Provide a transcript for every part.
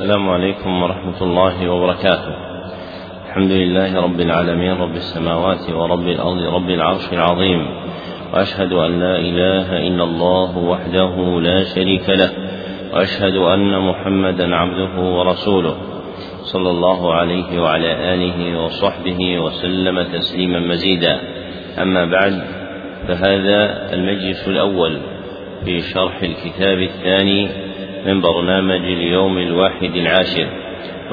السلام عليكم ورحمة الله وبركاته. الحمد لله رب العالمين رب السماوات ورب الأرض رب العرش العظيم. وأشهد أن لا إله إلا الله وحده لا شريك له. وأشهد أن محمدا عبده ورسوله. صلى الله عليه وعلى آله وصحبه وسلم تسليما مزيدا. أما بعد فهذا المجلس الأول في شرح الكتاب الثاني من برنامج اليوم الواحد العاشر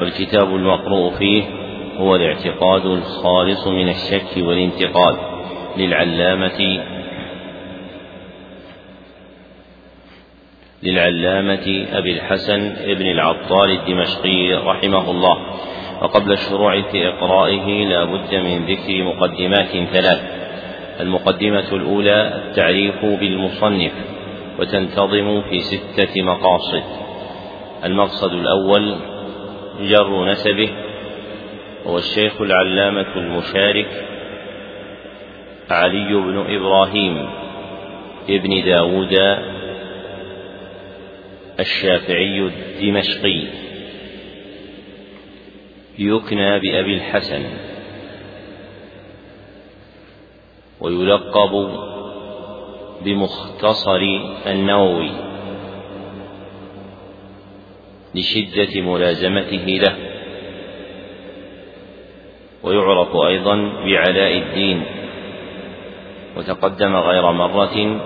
والكتاب المقروء فيه هو الاعتقاد الخالص من الشك والانتقاد للعلامة للعلامة أبي الحسن ابن العطار الدمشقي رحمه الله. وقبل الشروع في إقرائه لا بد من ذكر مقدمات ثلاث. المقدمة الأولى التعريف بالمصنف. وتنتظم في ستة مقاصد. المقصد الأول جر نسبه هو الشيخ العلامة المشارك علي بن إبراهيم ابن داود الشافعي الدمشقي. يكنى بأبي الحسن. ويلقب بمختصر النووي لشدة ملازمته له. ويعرف أيضا بعلاء الدين. وتقدم غير مرة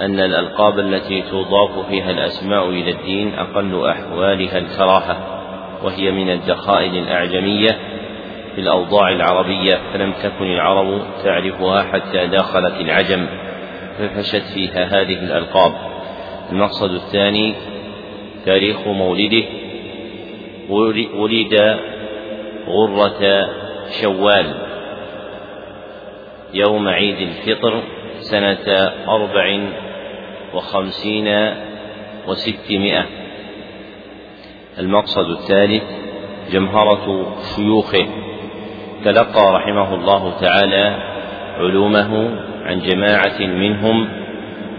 أن الألقاب التي تضاف فيها الأسماء إلى الدين أقل أحوالها الكراهة وهي من الدخائل الأعجمية في الأوضاع العربية فلم تكن العرب تعرفها حتى دخلت العجم ففشت فيها هذه الألقاب. المقصد الثاني تاريخ مولده. ولد غرة شوال. يوم عيد الفطر سنة أربع وخمسين وستمائة. المقصد الثالث جمهرة شيوخه. تلقى رحمه الله تعالى علومه عن جماعة منهم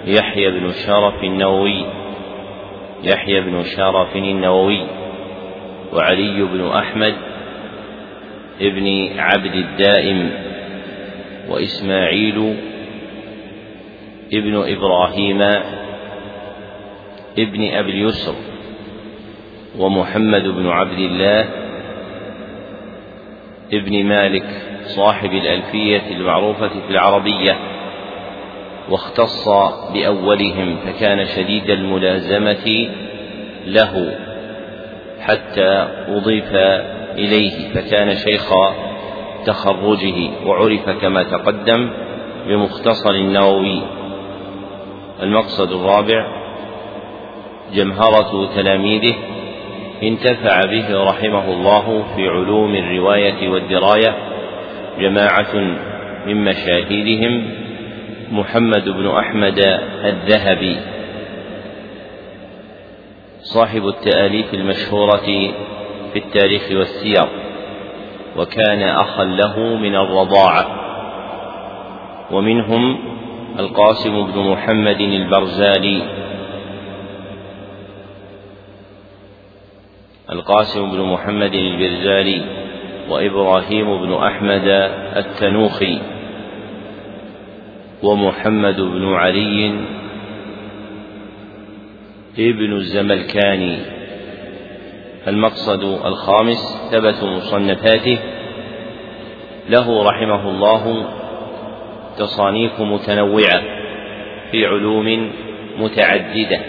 يحيى بن شرف النووي يحيى بن شرف النووي وعلي بن أحمد ابن عبد الدائم وإسماعيل ابن إبراهيم ابن أبي اليسر ومحمد بن عبد الله ابن مالك صاحب الألفية المعروفة في العربية واختص بأولهم فكان شديد الملازمة له حتى أضيف إليه فكان شيخ تخرجه وعرف كما تقدم بمختصر النووي. المقصد الرابع جمهرة تلاميذه انتفع به رحمه الله في علوم الرواية والدراية جماعة من مشاهيرهم محمد بن أحمد الذهبي صاحب التآليف المشهورة في التاريخ والسير وكان أخا له من الرضاعة ومنهم القاسم بن محمد البرزالي. القاسم بن محمد البرزالي وإبراهيم بن أحمد التنوخي ومحمد بن علي ابن الزملكاني. المقصد الخامس ثبت مصنفاته. له رحمه الله تصانيف متنوعة في علوم متعددة.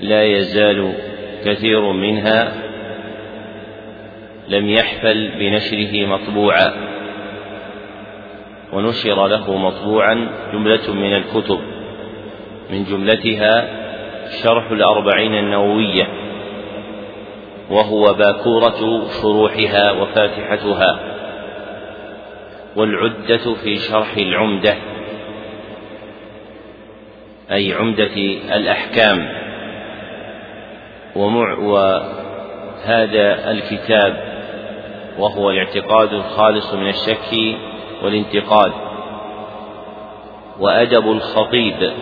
لا يزال كثير منها لم يحفل بنشره مطبوعا ونشر له مطبوعا جملة من الكتب من جملتها شرح الأربعين النووية وهو باكورة شروحها وفاتحتها والعدة في شرح العمدة أي عمدة الأحكام. ومع وهذا الكتاب وهو الاعتقاد الخالص من الشك والانتقاد وأدب الخطيب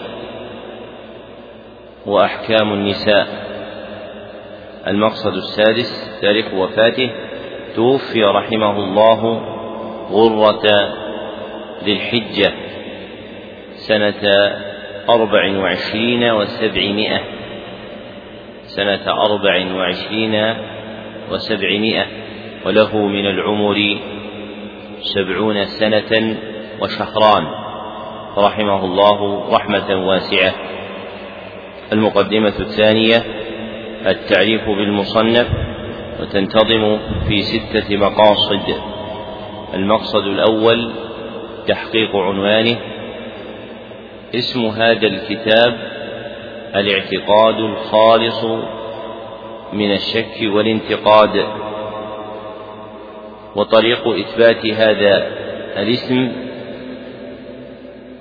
وأحكام النساء. المقصد السادس تاريخ وفاته. توفي رحمه الله غرة ذي الحجة سنة أربع وعشرين وسبعمائة. سنة أربع وعشرين وسبعمائة وله من العمر سبعون سنة وشهران. رحمه الله رحمة واسعة. المقدمة الثانية التعريف بالمصنف وتنتظم في ستة مقاصد. المقصد الأول تحقيق عنوانه اسم هذا الكتاب الاعتقاد الخالص من الشك والانتقاد. وطريق إثبات هذا الاسم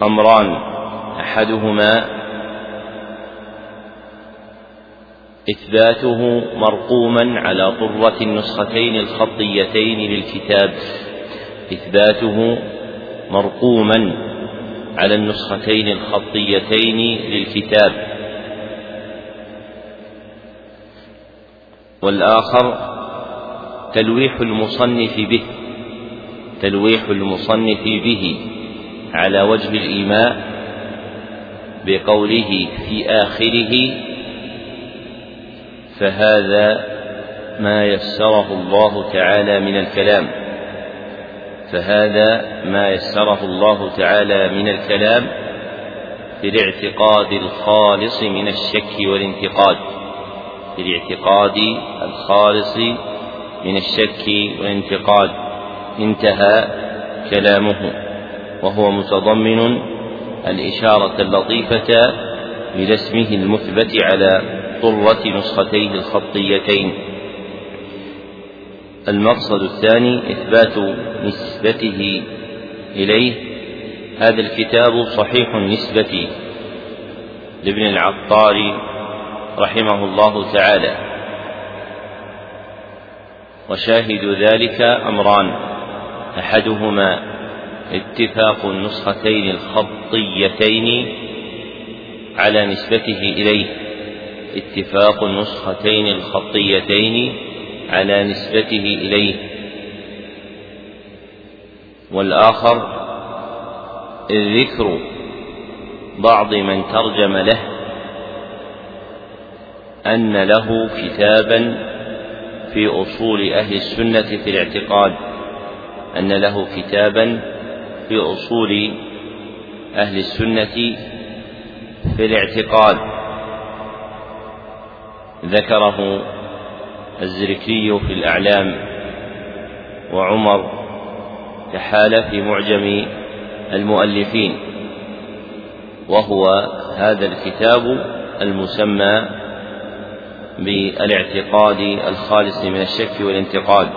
أمران أحدهما إثباته مرقوما على طرة النسختين الخطيتين للكتاب. إثباته مرقوما على النسختين الخطيتين للكتاب. والآخر تلويح المصنف به تلويح المصنف به على وجه الإيماء بقوله في آخره فهذا ما يسره الله تعالى من الكلام فهذا ما يسره الله تعالى من الكلام في الاعتقاد الخالص من الشك والانتقاد. في الاعتقاد الخالص من الشك والانتقاد انتهى كلامه وهو متضمن الإشارة اللطيفة إلى اسمه المثبت على طرة نسختيه الخطيتين. المقصد الثاني إثبات نسبته إليه. هذا الكتاب صحيح النسبة لابن العطار رحمه الله تعالى. وشاهد ذلك أمران. أحدهما اتفاق النسختين الخطيتين على نسبته إليه. اتفاق النسختين الخطيتين على نسبته إليه. والآخر ذكر بعض من ترجم له أن له كتابا في أصول أهل السنة في الاعتقاد. أن له كتابا في أصول أهل السنة في الاعتقاد. ذكره الزركي في الأعلام وعمر كحال في معجم المؤلفين. وهو هذا الكتاب المسمى بالاعتقاد الخالص من الشك والانتقاد.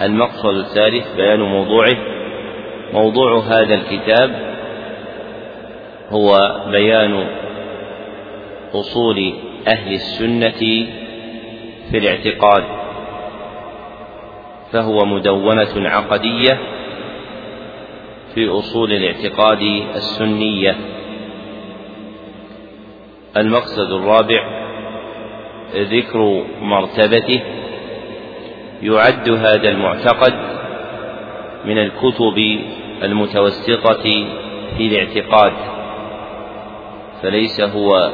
المقصد الثالث بيان موضوعه. موضوع هذا الكتاب هو بيان أصول أهل السنة في الاعتقاد فهو مدونة عقدية في أصول الاعتقاد السنية. المقصد الرابع ذكر مرتبته يعد هذا المعتقد من الكتب المتوسطة في الاعتقاد فليس هو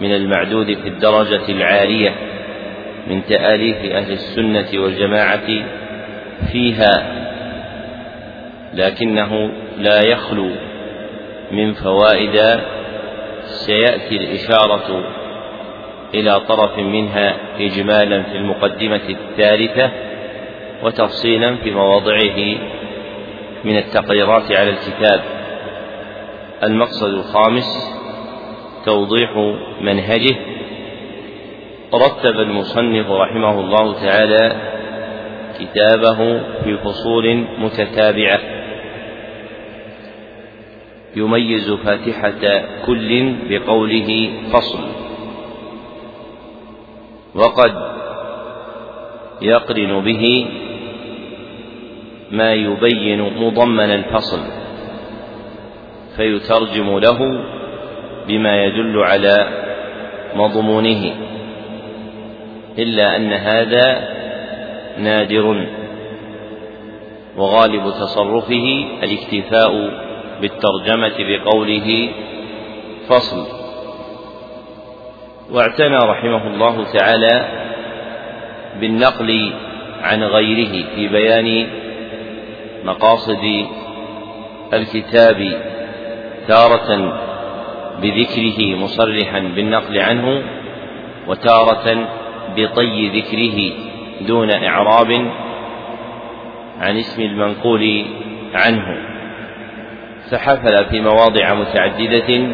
من المعدود في الدرجة العالية من تآليف أهل السنة والجماعة فيها لكنه لا يخلو من فوائد سيأتي الإشارة إلى طرف منها إجمالا في المقدمة الثالثة وتفصيلا في مواضعه من التقريرات على الكتاب. المقصد الخامس توضيح منهجه. رتب المصنف رحمه الله تعالى كتابه في فصول متتابعة. يميز فاتحة كل بقوله فصل. وقد يقرن به ما يبين مضمن الفصل فيترجم له بما يدل على مضمونه إلا أن هذا نادر وغالب تصرفه الاكتفاء بالترجمة بقوله فصل. واعتنى رحمه الله تعالى بالنقل عن غيره في بيان مقاصد الكتاب تارة بذكره مصرحا بالنقل عنه وتارة بطي ذكره دون إعراب عن اسم المنقول عنه. فحفل في مواضع متعددة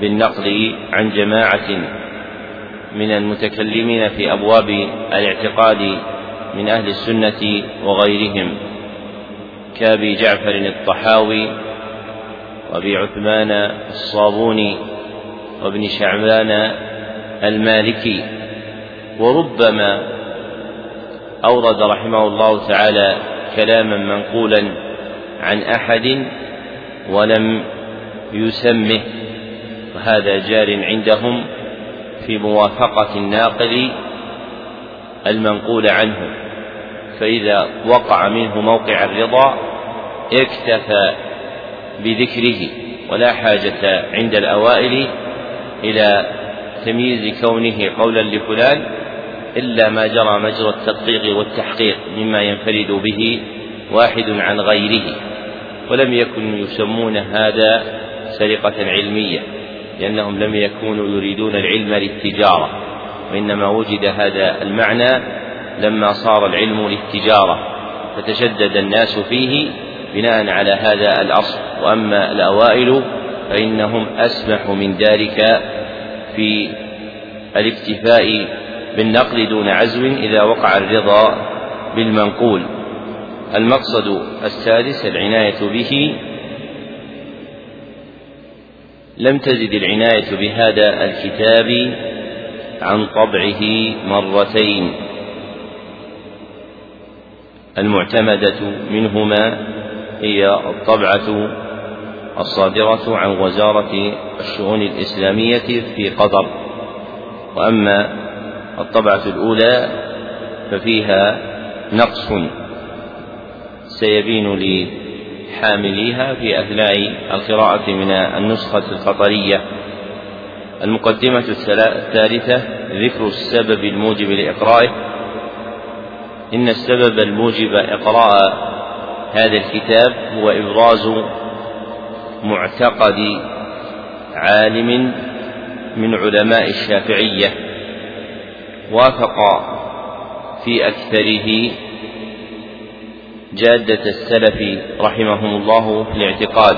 بالنقل عن جماعة من المتكلمين في أبواب الاعتقاد من أهل السنة وغيرهم كأبي جعفر الطحاوي وأبي عثمان الصابوني وابن شعبان المالكي. وربما أورد رحمه الله تعالى كلاما منقولا عن أحد ولم يسمه. وهذا جار عندهم في موافقة الناقل المنقول عنه فإذا وقع منه موقع الرضا اكتفى بذكره ولا حاجة عند الأوائل إلى تمييز كونه قولا لفلان إلا ما جرى مجرى التدقيق والتحقيق مما ينفرد به واحد عن غيره ولم يكن يسمون هذا سرقة علمية. لأنهم لم يكونوا يريدون العلم للتجارة وإنما وجد هذا المعنى لما صار العلم للتجارة فتشدد الناس فيه بناء على هذا الأصل. وأما الأوائل فإنهم أسمح من ذلك في الاكتفاء بالنقل دون عزو إذا وقع الرضا بالمنقول. المقصد السادس العناية به لم تزد العناية بهذا الكتاب عن طبعه مرتين. المعتمدة منهما هي الطبعة الصادرة عن وزارة الشؤون الإسلامية في قطر. وأما الطبعة الأولى ففيها نقص سيبين لحامليها في أثناء القراءة من النسخة القطرية المقدمة الثالثة ذكر السبب الموجب لإقرائه. إن السبب الموجب إقراء هذا الكتاب هو إبراز معتقد عالم من علماء الشافعية وافق في أكثره جادة السلف رحمهم الله في الاعتقاد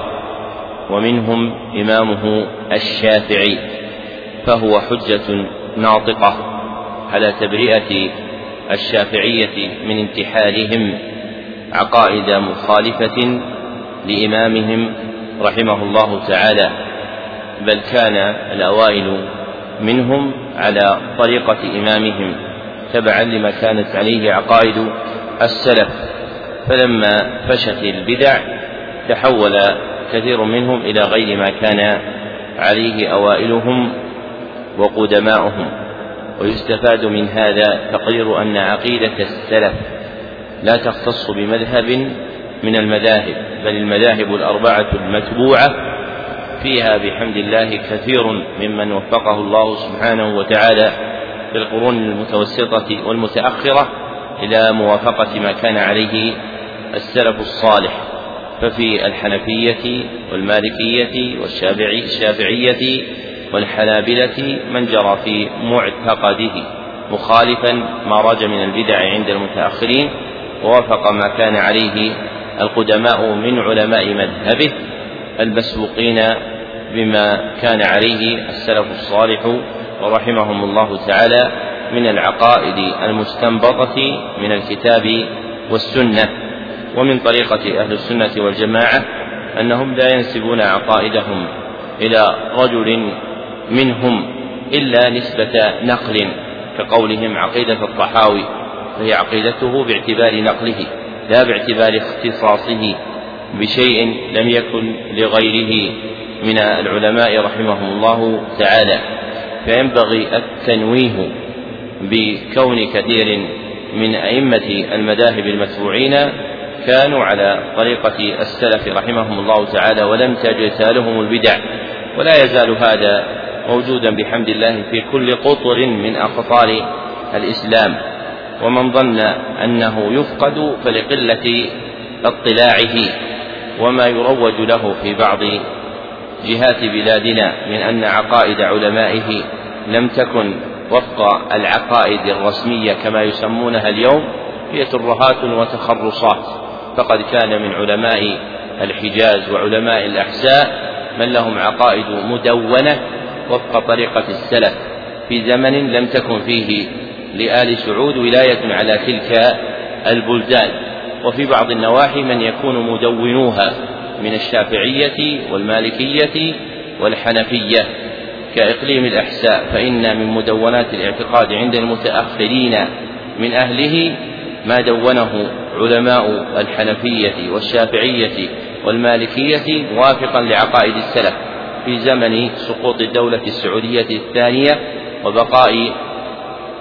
ومنهم إمامه الشافعي فهو حجة ناطقة على تبرئة الشافعية من انتحالهم عقائد مخالفة لإمامهم رحمه الله تعالى بل كان الأوائل منهم على طريقة إمامهم تبعا لما كانت عليه عقائد السلف. فلما فشت البدع تحول كثير منهم إلى غير ما كان عليه أوائلهم وقدماؤهم. ويستفاد من هذا تقرير أن عقيدة السلف لا تختص بمذهب من المذاهب بل المذاهب الأربعة المتبوعة فيها بحمد الله كثير ممن وفقه الله سبحانه وتعالى في القرون المتوسطة والمتأخرة إلى موافقة ما كان عليه السلف الصالح ففي الحنفية والمالكية والشافعية والحنابلة من جرى في معتقده مخالفا ما رج من البدع عند المتأخرين ووافق ما كان عليه القدماء من علماء مذهبه المسبوقين بما كان عليه السلف الصالح ورحمهم الله تعالى من العقائد المستنبطة من الكتاب والسنة ومن طريقة أهل السنة والجماعة أنهم لا ينسبون عقائدهم إلى رجل منهم إلا نسبة نقل كقولهم عقيدة الطحاوي فهي عقيدته باعتبار نقله لا باعتبار اختصاصه بشيء لم يكن لغيره من العلماء رحمهم الله تعالى فينبغي التنويه بكون كثير من أئمة المذاهب المتبوعين كانوا على طريقة السلف رحمهم الله تعالى ولم تجتالهم البدع ولا يزال هذا موجودا بحمد الله في كل قطر من أقطار الإسلام. ومن ظن أنه يفقد فلقلة اطلاعه وما يروج له في بعض جهات بلادنا من أن عقائد علمائه لم تكن وفق العقائد الرسمية كما يسمونها اليوم هي ترهات وتخرصات. فقد كان من علماء الحجاز وعلماء الأحساء من لهم عقائد مدونة وفق طريقة السلف. في زمن لم تكن فيه لآل سعود ولاية على تلك البلدان. وفي بعض النواحي من يكون مدونوها من الشافعية والمالكية والحنفية. كإقليم الإحساء فإن من مدونات الاعتقاد عند المتأخرين من أهله ما دونه علماء الحنفية والشافعية والمالكية موافقا لعقائد السلف في زمن سقوط الدولة السعودية الثانية وبقاء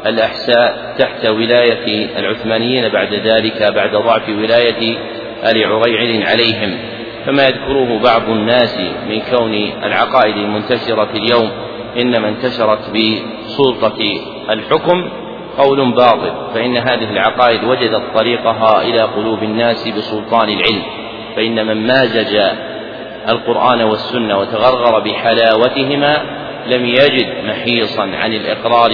الأحساء تحت ولاية العثمانيين بعد ذلك بعد ضعف ولاية آل عليهم. كما يذكره بعض الناس من كون العقائد المنتشرة اليوم إنما انتشرت بسلطة الحكم قول باطل فإن هذه العقائد وجدت طريقها إلى قلوب الناس بسلطان العلم فإن من مازج القرآن والسنة وتغرغر بحلاوتهما لم يجد محيصا عن الإقرار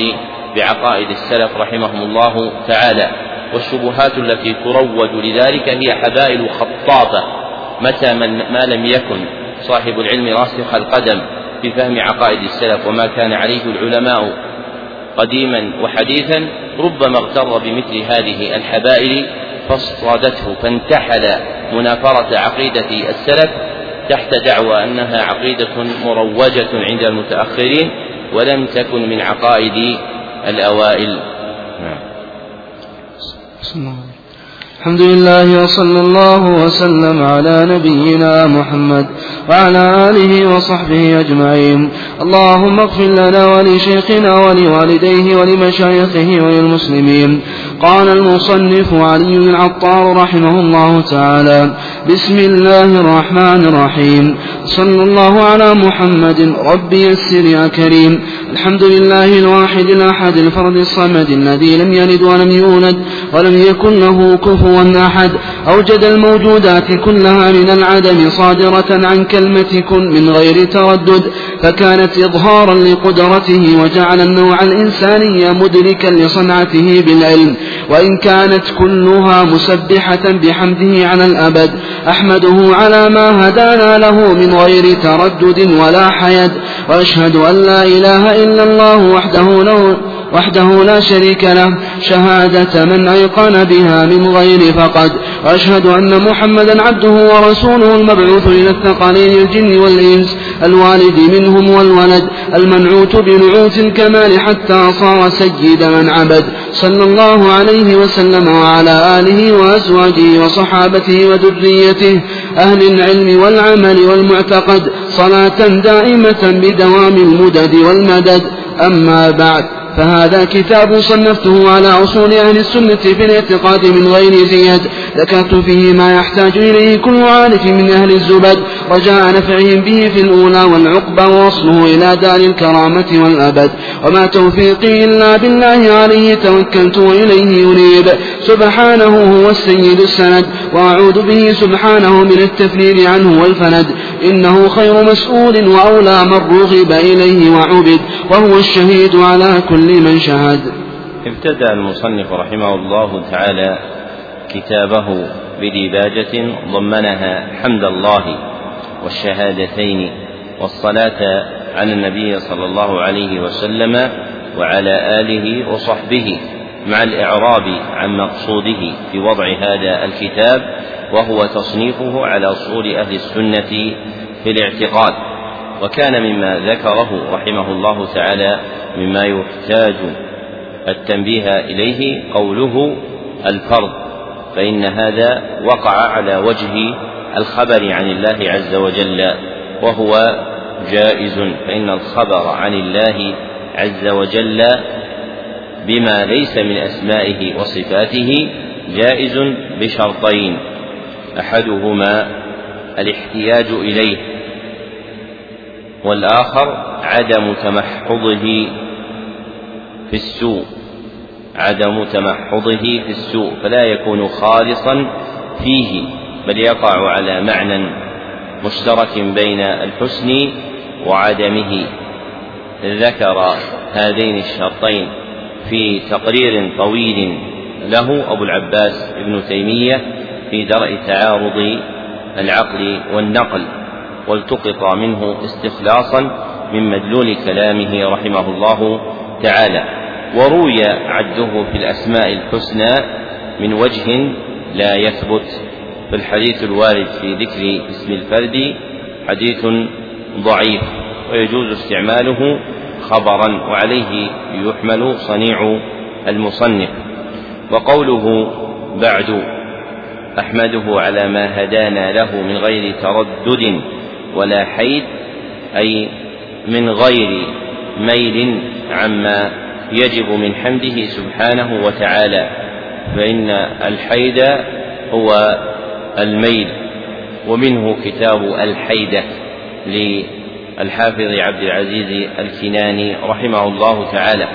بعقائد السلف رحمهم الله تعالى والشبهات التي تروج لذلك هي حبائل خطافة متى من ما لم يكن صاحب العلم راسخ القدم في فهم عقائد السلف وما كان عليه العلماء قديما وحديثا ربما اغتر بمثل هذه الحبائل فاصطادته فانتحل منافرة عقيدة السلف تحت دعوى أنها عقيدة مروجة عند المتأخرين ولم تكن من عقائد الأوائل. نعم. الحمد لله وصلى الله وسلم على نبينا محمد وعلى آله وصحبه أجمعين. اللهم اغفر لنا ولشيخنا ولوالديه ولمشايخه وللمسلمين. قال المصنف علي بن رحمه الله تعالى بسم الله الرحمن الرحيم. صلى الله على محمد. رب يسر يا كريم. الحمد لله الواحد الأحد الفرد الصمد الذي لم يلد ولم يولد ولم يكن له كفوا أحد. أوجد الموجودات كلها من العدم صادرة عن كلمة كن من غير تردد فكانت إظهارا لقدرته وجعل النوع الإنساني مدركا لصنعته بالعلم. وإن كانت كلها مسبحة بحمده على الأبد أحمده على ما هدانا له من غير تردد ولا حيد. وأشهد أن لا إله إلا الله وحده له وحده لا شريك له. شهادة من أيقن بها من غير فقد. وأشهد أن محمدا عبده ورسوله المبعوث إلى الثقلين الجن والإنس الوالد منهم والولد المنعوت بنعوت الكمال حتى صار سيد من عبد. صلى الله عليه وسلم وعلى آله وأزواجه وصحابته وذريته أهل العلم والعمل والمعتقد صلاة دائمة بدوام المدد والمدد. أما بعد فهذا كتاب صنفته على أصول أهل السنة في الاعتقاد من غير زياد. ذكرت فيه ما يحتاج إليه كل عارف من أهل الزبد. رجاء نفعهم به في الأولى والعقبى ووصله إلى دار الكرامة والأبد. وما توفيقي إلا بالله عليه توكلت وإليه ينيب سبحانه هو السيد السند. وأعوذ به سبحانه من التفرير عنه والفند. إنه خير مسؤول وأولى من رغب إليه وعبد. وهو الشهيد على كل من شهد. ابتدأ المصنف رحمه الله تعالى كتابه بديباجة ضمنها حمد الله والشهادتين والصلاة على النبي صلى الله عليه وسلم وعلى آله وصحبه مع الإعراب عن مقصوده في وضع هذا الكتاب وهو تصنيفه على أصول أهل السنة في الاعتقاد. وكان مما ذكره رحمه الله تعالى مما يحتاج التنبيه إليه قوله الفرض فإن هذا وقع على وجه الخبر عن الله عز وجل وهو جائز فإن الخبر عن الله عز وجل بما ليس من أسمائه وصفاته جائز بشرطين أحدهما الاحتياج إليه والآخر عدم تمحضه في السوء. عدم تمحضه في السوء فلا يكون خالصا فيه بل يقع على معنى مشترك بين الحسن وعدمه. ذكر هذين الشرطين في تقرير طويل له أبو العباس ابن تيمية في درء تعارض العقل والنقل. والتقط منه استخلاصا من مدلول كلامه رحمه الله تعالى. وروي عده في الأسماء الحسنى من وجه لا يثبت. فالحديث الوارد في ذكر اسم الفرد حديث ضعيف ويجوز استعماله خبرا وعليه يحمل صنيع المصنف. وقوله بعد أحمده على ما هدانا له من غير تردد. ولا حيد أي من غير ميل عما يجب من حمده سبحانه وتعالى فإن الحيد هو الميل ومنه كتاب الحيدة للحافظ عبد العزيز الكناني رحمه الله تعالى.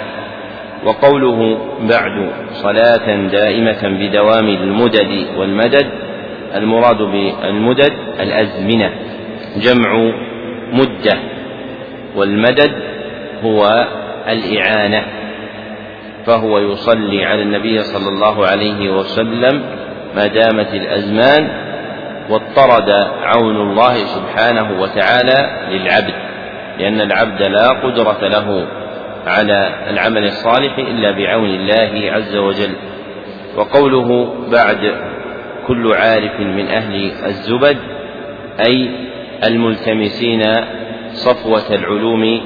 وقوله بعد صلاة دائمة بدوام المدد والمدد المراد بالمدد الأزمنة. جمع مدة والمدد هو الإعانة فهو يصلي على النبي صلى الله عليه وسلم ما دامت الأزمان واضطرد عون الله سبحانه وتعالى للعبد لأن العبد لا قدرة له على العمل الصالح إلا بعون الله عز وجل. وقوله بعد كل عارف من أهل الزبد أي الملتمسين صفوة العلوم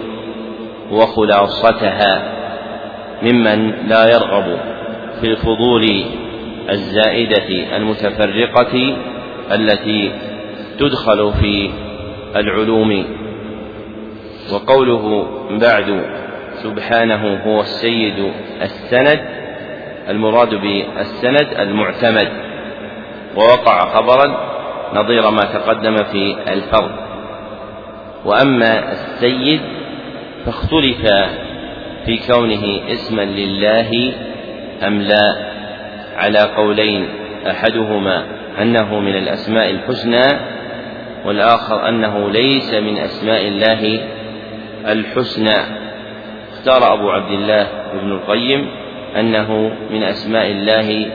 وخلاصتها ممن لا يرغب في الفضول الزائدة المتفرقة التي تدخل في العلوم. وقوله بعد سبحانه هو السيد السند المراد بالسند المعتمد. ووقع خبرا نظير ما تقدم في الفرد وأما السيد فاختلف في كونه اسما لله أم لا على قولين. أحدهما أنه من الأسماء الحسنى والآخر أنه ليس من أسماء الله الحسنى. اختار أبو عبد الله ابن القيم أنه من أسماء الله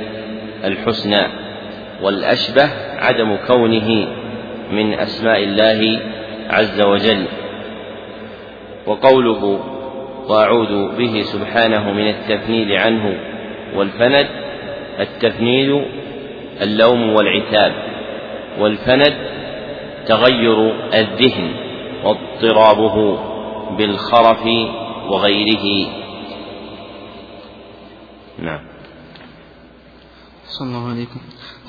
الحسنى. والأشبه عدم كونه من أسماء الله عز وجل. وقوله وأعوذ به سبحانه من التفنيد عنه والفند التفنيد اللوم والعتاب والفند تغير الذهن واضطرابه بالخرف وغيره. نعم. صلى الله عليكم.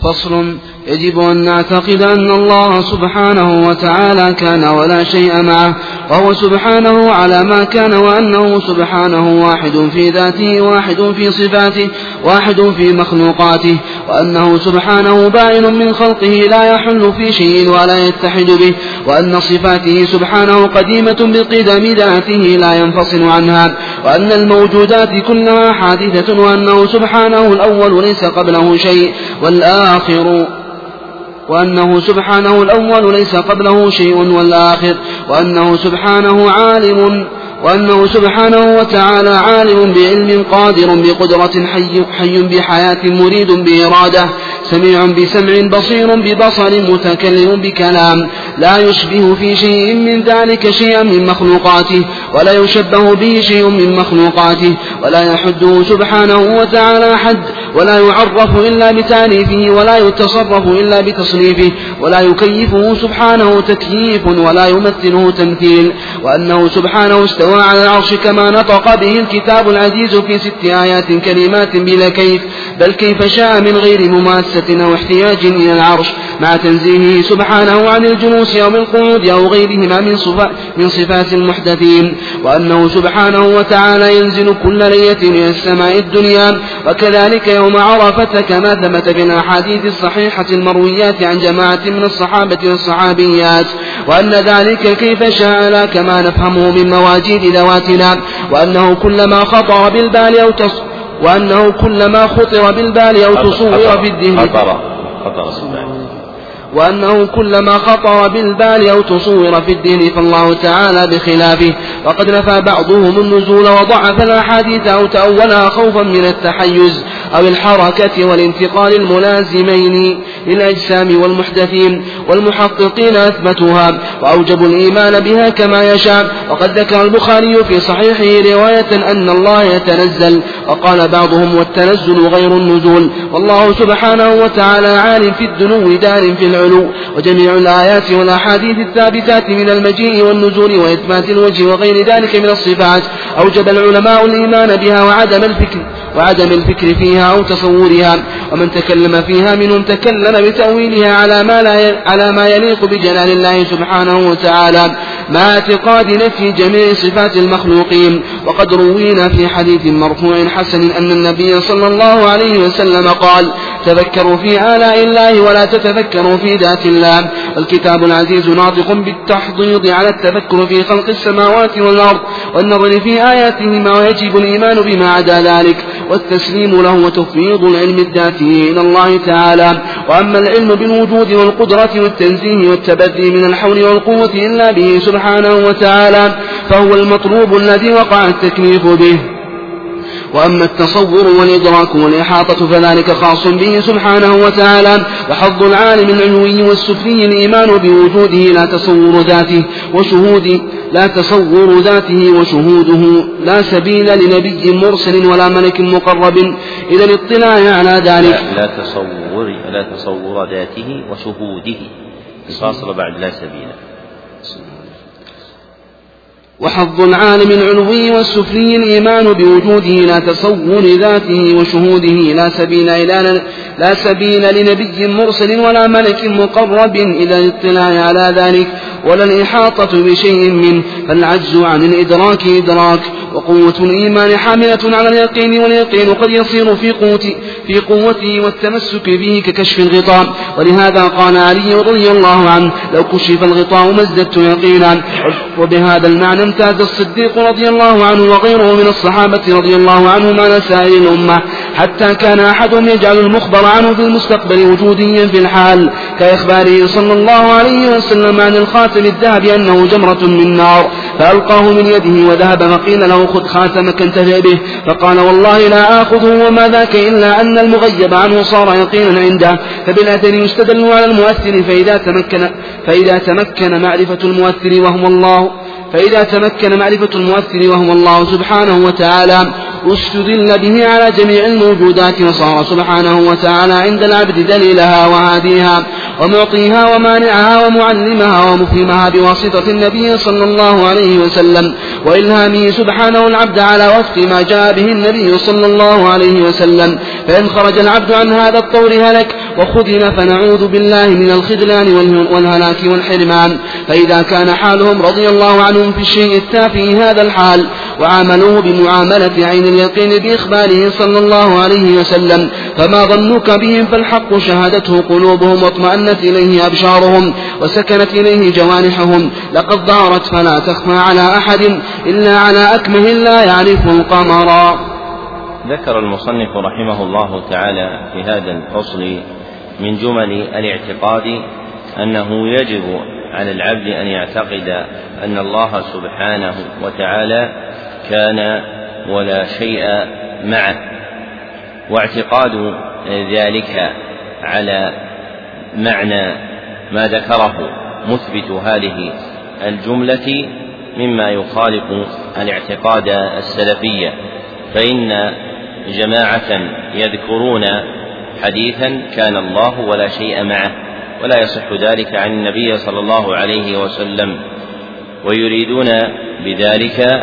فصل. يجب أن نعتقد أن الله سبحانه وتعالى كان ولا شيء معه وهو سبحانه على ما كان وأنه سبحانه واحد في ذاته واحد في صفاته واحد في مخلوقاته. وأنه سبحانه بائن من خلقه لا يحل في شيء ولا يتحد به وأن صفاته سبحانه قديمة بقدم ذاته لا ينفصل عنها وأن الموجودات كلها حادثة وأنه سبحانه الأول ليس قبله شيء والآخر وأنه سبحانه الأول ليس قبله شيء والآخر وأنه سبحانه عالم. وأنه سبحانه وتعالى عالم بعلم قادر بقدرة حي, حي بحياة مريد بإرادة سميع بسمع بصير ببصر متكلم بكلام لا يشبه في شيء من ذلك شيئا من مخلوقاته ولا يشبه به شيء من مخلوقاته ولا يحده سبحانه وتعالى حد ولا يعرف إلا بتعريفه ولا يتصرف إلا بتصريفه ولا يكيفه سبحانه تكييف ولا يمثله تمثيل وأنه سبحانه استوى على العرش كما نطق به الكتاب العزيز في ست آيات كلمات بلا كيف بل كيف شاء من غير مماثل حاجة أو احتياج إلى العرش مع تنزيهه سبحانه عن الجلوس أو القعود أو غيرهما من من صفات المحدثين وأنه سبحانه وتعالى ينزل كل ليلة إلى السماء الدنيا وكذلك يوم عرفة كما ثبت في الأحاديث الصحيحة المرويات عن جماعة من الصحابة والصحابيات وأن ذلك كيف شاء لا كما نفهمه من مواجيد ذواتنا وأنه كلما خطر بالبال أو تص وأنه كلما خطر بالبال أو تصور في الذهن خطر خطر وأنه كلما خطر بالبال أو تصور في الدين فالله تعالى بخلافه. وقد نفى بعضهم النزول وضعف الأحاديث أو تأولها خوفا من التحيز. أو الحركة والانتقال الملازمين للأجسام والمحدثين والمحققين أثبتوها. وأوجبوا الإيمان بها كما يشاء. وقد ذكر البخاري في صحيحه رواية أن الله يتنزل. وقال بعضهم والتنزل غير النزول. والله سبحانه وتعالى عال في الدنو دار في العلو. وجميع الآيات والأحاديث الثابتات من المجيء والنزول وإثبات الوجه وغير ذلك من الصفات. أوجب العلماء الإيمان بها وعدم الفكر وعدم الفكر فيها. أو تصورها ومن تكلم فيها منهم تكلم بتأويلها على ما لا على ما يليق بجلال الله سبحانه وتعالى مع اعتقاد نفي جميع صفات المخلوقين. وقد روينا في حديث مرفوع حسن أن النبي صلى الله عليه وسلم قال تفكروا في آلاء الله ولا تتفكروا في ذات الله. الكتاب العزيز ناطق بالتحضيض على التفكر في خلق السماوات والأرض والنظر في آياتهما ويجب الإيمان بما عدا ذلك. والتسليم له وتفويض العلم الذاتي إلى الله تعالى. وأما العلم بالوجود والقدرة والتنزيه والتبدي من الحول والقوة إلا به سبحانه وتعالى فهو المطلوب الذي وقع التكليف به. وأما التصور والإدراك والإحاطة فذلك خاص به سبحانه وتعالى وحظ العالم العلوي والسفلي الإيمان بوجوده لا تصور ذاته وشهود لا تصور ذاته وشهوده لا سبيل لنبي مرسل ولا ملك مقرب. إلى الاطلاع على ذلك لا, لا تصور لا تصور ذاته وشهوده. فاصل بعد لا سبيل. وحظ العالم العلوي والسفلي الإيمان بوجوده لا تصور ذاته وشهوده لا سبيل إلى لا سبيل لنبي مرسل ولا ملك مقرب إلى الاطلاع على ذلك ولا الإحاطة بشيء منه فالعجز عن الإدراك إدراك وقوة الإيمان حاملة على اليقين واليقين قد يصير في قوة في قوته والتمسك به ككشف الغطاء ولهذا قال علي رضي الله عنه لو كشف الغطاء ما ازددت يقينا وبهذا المعنى امتاز الصديق رضي الله عنه وغيره من الصحابة رضي الله عنهم على سائر الأمة حتى كان أحدهم يجعل المخبر عنه في المستقبل وجوديا في الحال كإخباره صلى الله عليه وسلم عن الخاتم الذهب أنه جمرة من نار فألقاه من يده وذهب فقيل له خذ خاتمك انتفع به فقال والله لا آخذه وما ذاك إلا أن المغيب عنه صار يقينا عنده فبالأثر يستدل على المؤثر فإذا تمكن فإذا تمكن معرفة المؤثر وهو الله. فإذا تمكن معرفة المؤثر وهو الله سبحانه وتعالى استدل به على جميع الموجودات وصار سبحانه وتعالى عند العبد دليلها وهاديها ومعطيها ومانعها ومعلمها ومفهمها بواسطة النبي صلى الله عليه وسلم. وإلهامه سبحانه العبد على وفق ما جاء به النبي صلى الله عليه وسلم. فإن خرج العبد عن هذا الطور هلك وخذل فنعوذ بالله من الخذلان والهلاك والحرمان. فإذا كان حالهم رضي الله عنهم في الشيء التافه هذا الحال وعاملوه بمعاملة عين اليقين بإخباره صلى الله عليه وسلم. فما ظنك بهم فالحق شهدته قلوبهم واطمأنت إليه أبشارهم وسكنت إليه جوانحهم. لقد ظهرت فلا تخفى على أحد إلا على أكمه لا يعرف القمر ذكر المصنف رحمه الله تعالى في هذا الفصل من جمل الاعتقاد أنه يجب على العبد أن يعتقد أن الله سبحانه وتعالى كان ولا شيء معه. واعتقاد ذلك على معنى ما ذكره مثبت هذه الجملة مما يخالف الاعتقاد السلفية. فإن جماعة يذكرون حديثا كان الله ولا شيء معه ولا يصح ذلك عن النبي صلى الله عليه وسلم. ويريدون بذلك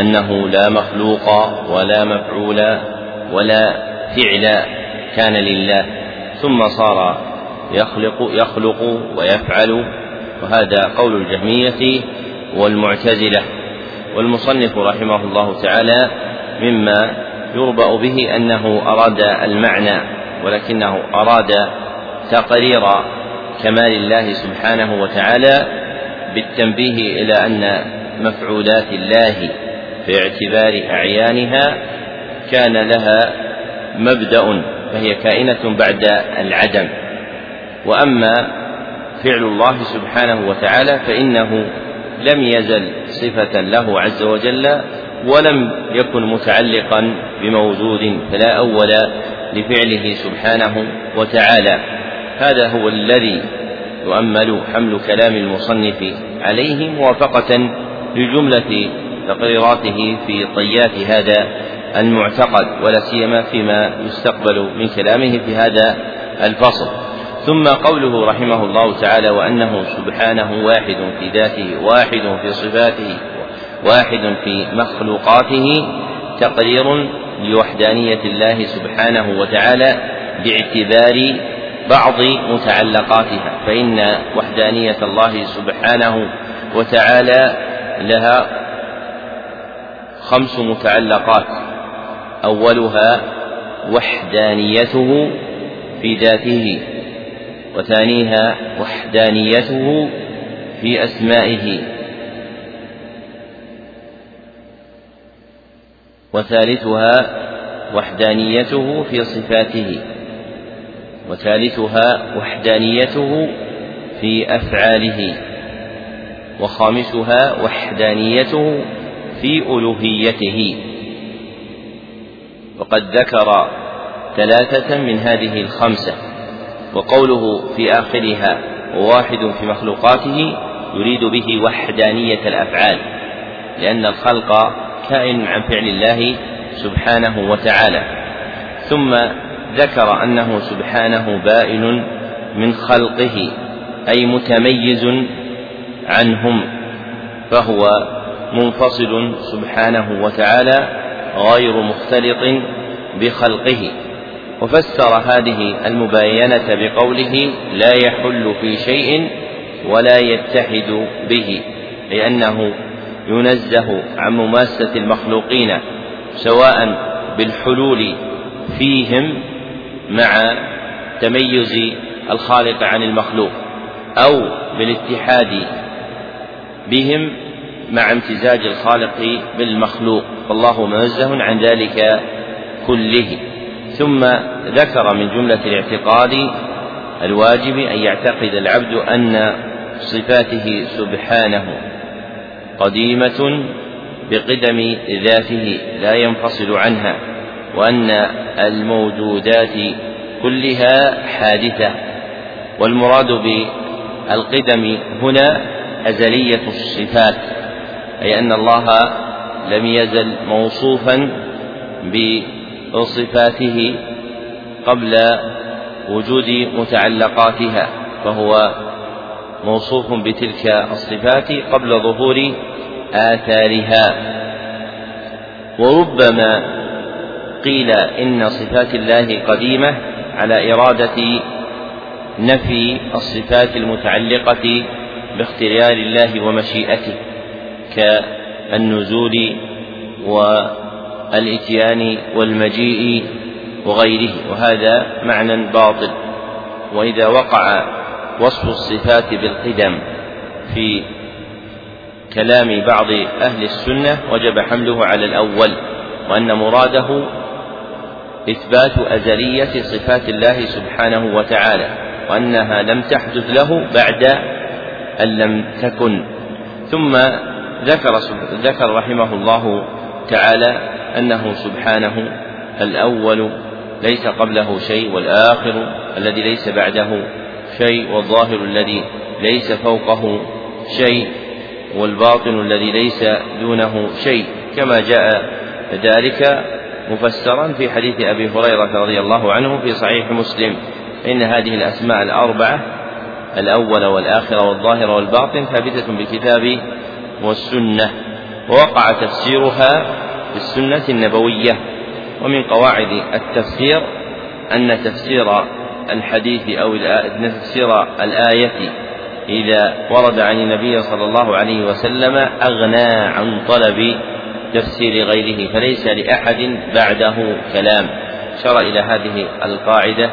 انه لا مخلوق ولا مفعول ولا فعل كان لله ثم صار يخلق يخلق ويفعل وهذا قول الجهمية والمعتزلة. والمصنف رحمه الله تعالى مما يربأ به أنه أراد المعنى ولكنه أراد تقرير كمال الله سبحانه وتعالى بالتنبيه إلى أن مفعولات الله في اعتبار أعيانها كان لها مبدأ فهي كائنة بعد العدم. وأما فعل الله سبحانه وتعالى فإنه لم يزل صفة له عز وجل ولم يكن متعلقا بموجود فلا أول لفعله سبحانه وتعالى. هذا هو الذي يؤمل حمل كلام المصنف عليه موافقة لجملة تقريراته في طيات هذا المعتقد ولا سيما فيما يستقبل من كلامه في هذا الفصل. ثم قوله رحمه الله تعالى وأنه سبحانه واحد في ذاته واحد في صفاته واحد في مخلوقاته تقرير لوحدانية الله سبحانه وتعالى باعتبار بعض متعلقاتها. فإن وحدانية الله سبحانه وتعالى لها خمس متعلقات. أولها وحدانيته في ذاته وثانيها وحدانيته في أسمائه. وثالثها وحدانيته في صفاته. وثالثها وحدانيته في أفعاله. وخامسها وحدانيته في ألوهيته. وقد ذكر ثلاثة من هذه الخمسة وقوله في آخرها وواحد في مخلوقاته يريد به وحدانية الأفعال لأن الخلق كائن عن فعل الله سبحانه وتعالى. ثم ذكر أنه سبحانه بائن من خلقه أي متميز عنهم فهو منفصل سبحانه وتعالى غير مختلط بخلقه. وفسر هذه المباينة بقوله لا يحل في شيء ولا يتحد به لأنه ينزه عن مماسة المخلوقين سواء بالحلول فيهم مع تميز الخالق عن المخلوق أو بالاتحاد بهم مع امتزاج الخالق بالمخلوق. فالله منزه عن ذلك كله. ثم ذكر من جملة الاعتقاد الواجب أن يعتقد العبد أن صفاته سبحانه قديمة بقدم ذاته لا ينفصل عنها وأن الموجودات كلها حادثة. والمراد بالقدم هنا أزلية الصفات. أي أن الله لم يزل موصوفا صفاته قبل وجود متعلقاتها فهو موصوف بتلك الصفات قبل ظهور آثارها. وربما قيل إن صفات الله قديمة على إرادة نفي الصفات المتعلقة باختيار الله ومشيئته. كالنزول و الاتيان والمجيء وغيره وهذا معنى باطل. وإذا وقع وصف الصفات بالقدم في كلام بعض أهل السنة وجب حمله على الأول وأن مراده إثبات أزلية صفات الله سبحانه وتعالى وأنها لم تحدث له بعد أن لم تكن. ثم ذكر ذكر رحمه الله تعالى أنه سبحانه الأول ليس قبله شيء والآخر الذي ليس بعده شيء والظاهر الذي ليس فوقه شيء والباطن الذي ليس دونه شيء كما جاء ذلك مفسرا في حديث أبي هريرة رضي الله عنه في صحيح مسلم. إن هذه الأسماء الأربعة الأول والآخر والظاهر والباطن ثابتة بالكتاب والسنة ووقع تفسيرها في السنة النبوية. ومن قواعد التفسير أن تفسير الحديث أو تفسير الآية إذا ورد عن النبي صلى الله عليه وسلم أغنى عن طلب تفسير غيره فليس لأحد بعده كلام. شر إلى هذه القاعدة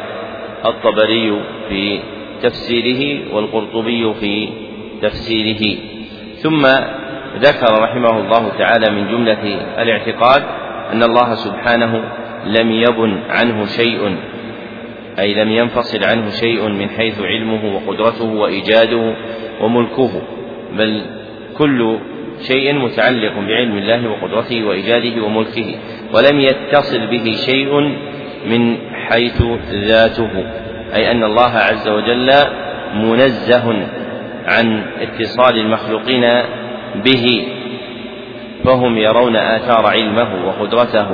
الطبري في تفسيره والقرطبي في تفسيره. ثم ذكر رحمه الله تعالى من جملة الاعتقاد أن الله سبحانه لم يبن عنه شيء أي لم ينفصل عنه شيء من حيث علمه وقدرته وإيجاده وملكه بل كل شيء متعلق بعلم الله وقدرته وإيجاده وملكه ولم يتصل به شيء من حيث ذاته أي أن الله عز وجل منزه عن اتصال المخلوقين به فهم يرون آثار علمه وقدرته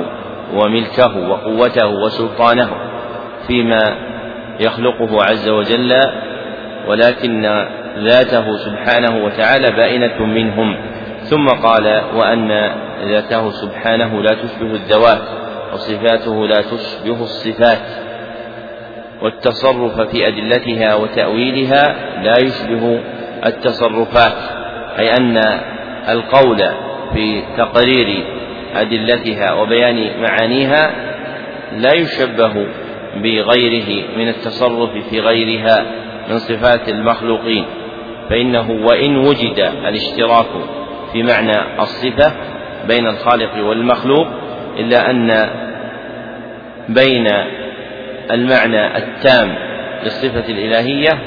وملكه وقوته وسلطانه فيما يخلقه عز وجل ولكن ذاته سبحانه وتعالى بائنة منهم. ثم قال وأن ذاته سبحانه لا تشبه الذوات وصفاته لا تشبه الصفات. والتصرف في أدلتها وتأويلها لا يشبه التصرفات أي أن القول في تقرير أدلتها وبيان معانيها لا يشبه بغيره من التصرف في غيرها من صفات المخلوقين فإنه وإن وجد الاشتراك في معنى الصفة بين الخالق والمخلوق إلا أن بين المعنى التام للصفة الإلهية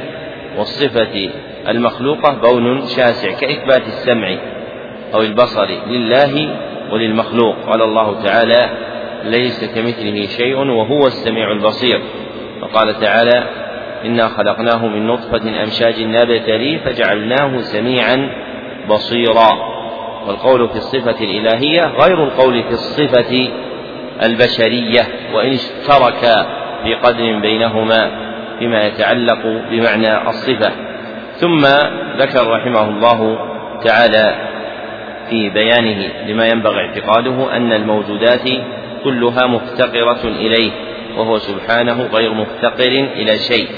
والصفة المخلوقة بون شاسع كإثبات السمع أو البصر لله وللمخلوق. قال الله تعالى ليس كمثله شيء وهو السميع البصير. وقال تعالى إنا خلقناه من نطفة أمشاج نبتلي فجعلناه سميعا بصيرا. والقول في الصفة الإلهية غير القول في الصفة البشرية وإن اشترك في قدر بينهما فيما يتعلق بمعنى الصفة. ثم ذكر رحمه الله تعالى في بيانه لما ينبغي اعتقاده أن الموجودات كلها مفتقرة إليه وهو سبحانه غير مفتقر إلى شيء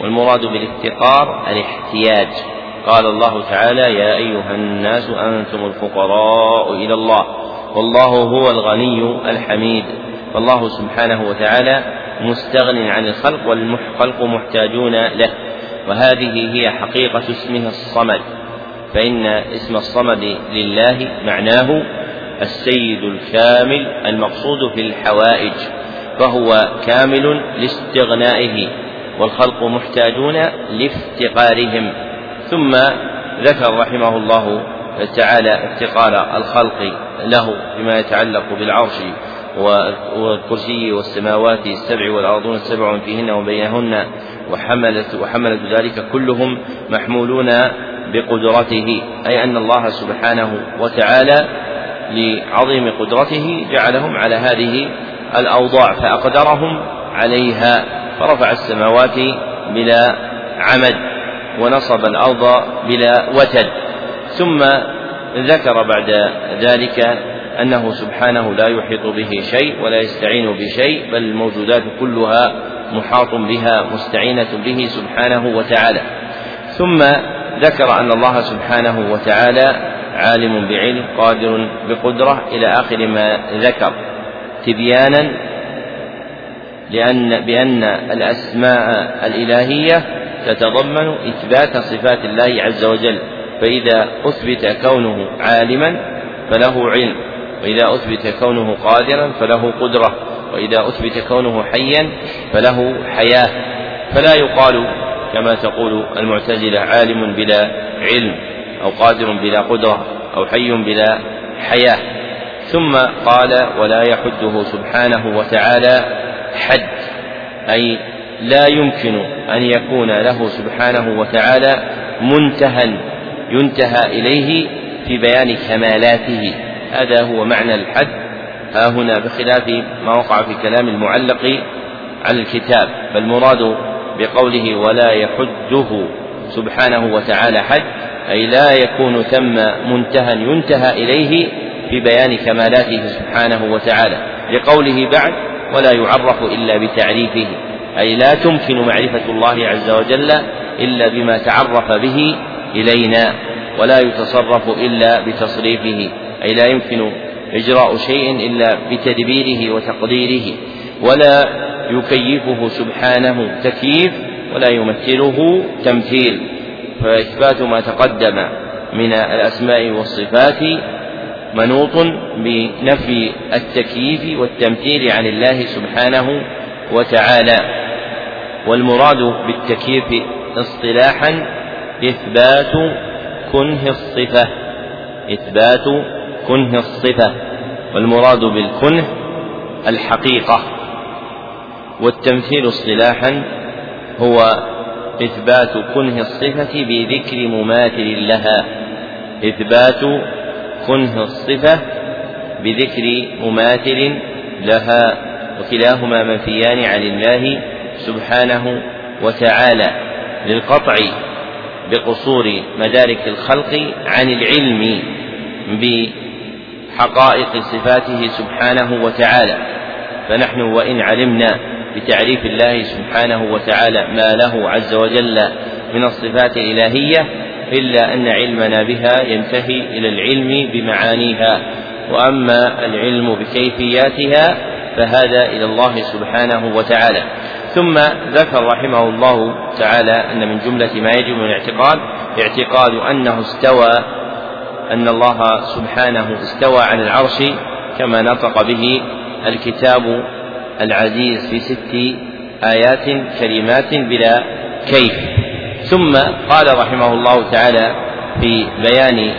والمراد بالافتقار الاحتياج. قال الله تعالى يا أيها الناس أنتم الفقراء إلى الله والله هو الغني الحميد فالله سبحانه وتعالى مستغن عن الخلق والخلق محتاجون له. وهذه هي حقيقة اسمه الصمد فإن اسم الصمد لله معناه السيد الكامل المقصود في الحوائج فهو كامل لاستغنائه والخلق محتاجون لافتقارهم. ثم ذكر رحمه الله تعالى افتقار الخلق له بما يتعلق بالعرش والكرسي والسماوات السبع والأرضون السبع فيهن وبينهن. وحملت وحملت ذلك كلهم محمولون بقدرته. أي أن الله سبحانه وتعالى لعظيم قدرته جعلهم على هذه الأوضاع فأقدرهم عليها. فرفع السماوات بلا عمد ونصب الأرض بلا وتد. ثم ذكر بعد ذلك أنه سبحانه لا يحيط به شيء ولا يستعين بشيء بل الموجودات كلها محاط بها مستعينة به سبحانه وتعالى. ثم ذكر أن الله سبحانه وتعالى عالم بعلم قادر بقدرة إلى آخر ما ذكر. تبيانا لأن بأن الأسماء الإلهية تتضمن إثبات صفات الله عز وجل. فإذا أثبت كونه عالما فله علم وإذا أثبت كونه قادرا فله قدرة. وإذا أثبت كونه حيا فله حياة. فلا يقال كما تقول المعتزلة عالم بلا علم أو قادر بلا قدرة أو حي بلا حياة. ثم قال ولا يحده سبحانه وتعالى حد أي لا يمكن أن يكون له سبحانه وتعالى منتهى ينتهى إليه في بيان كمالاته. هذا هو معنى الحد. ها هنا بخلاف ما وقع في كلام المعلق على الكتاب فالمراد بقوله ولا يحده سبحانه وتعالى حد أي لا يكون ثم منتهى ينتهى إليه في بيان كمالاته سبحانه وتعالى لقوله بعد ولا يعرف إلا بتعريفه أي لا تمكن معرفة الله عز وجل إلا بما تعرف به إلينا ولا يتصرف إلا بتصريفه أي لا يمكن إجراء شيء إلا بتدبيره وتقديره ولا يكيفه سبحانه تكييف ولا يمثله تمثيل فإثبات ما تقدم من الأسماء والصفات منوط بنفي التكييف والتمثيل عن الله سبحانه وتعالى والمراد بالتكييف اصطلاحا إثبات كنه الصفة إثبات كنه الصفة والمراد بالكنه الحقيقة. والتمثيل اصطلاحا هو إثبات كنه الصفة بذكر مماثل لها. إثبات كنه الصفة بذكر مماثل لها وكلاهما منفيان عن الله سبحانه وتعالى. للقطع بقصور مدارك الخلق عن العلم بحقائق صفاته سبحانه وتعالى. فنحن وإن علمنا بتعريف الله سبحانه وتعالى ما له عز وجل من الصفات الإلهية إلا أن علمنا بها ينتهي إلى العلم بمعانيها. وأما العلم بكيفياتها فهذا إلى الله سبحانه وتعالى. ثم ذكر رحمه الله تعالى أن من جملة ما يجب من الاعتقاد اعتقاد أنه استوى أن الله سبحانه استوى على العرش كما نطق به الكتاب العزيز في ست آيات كلمات بلا كيف. ثم قال رحمه الله تعالى في بيان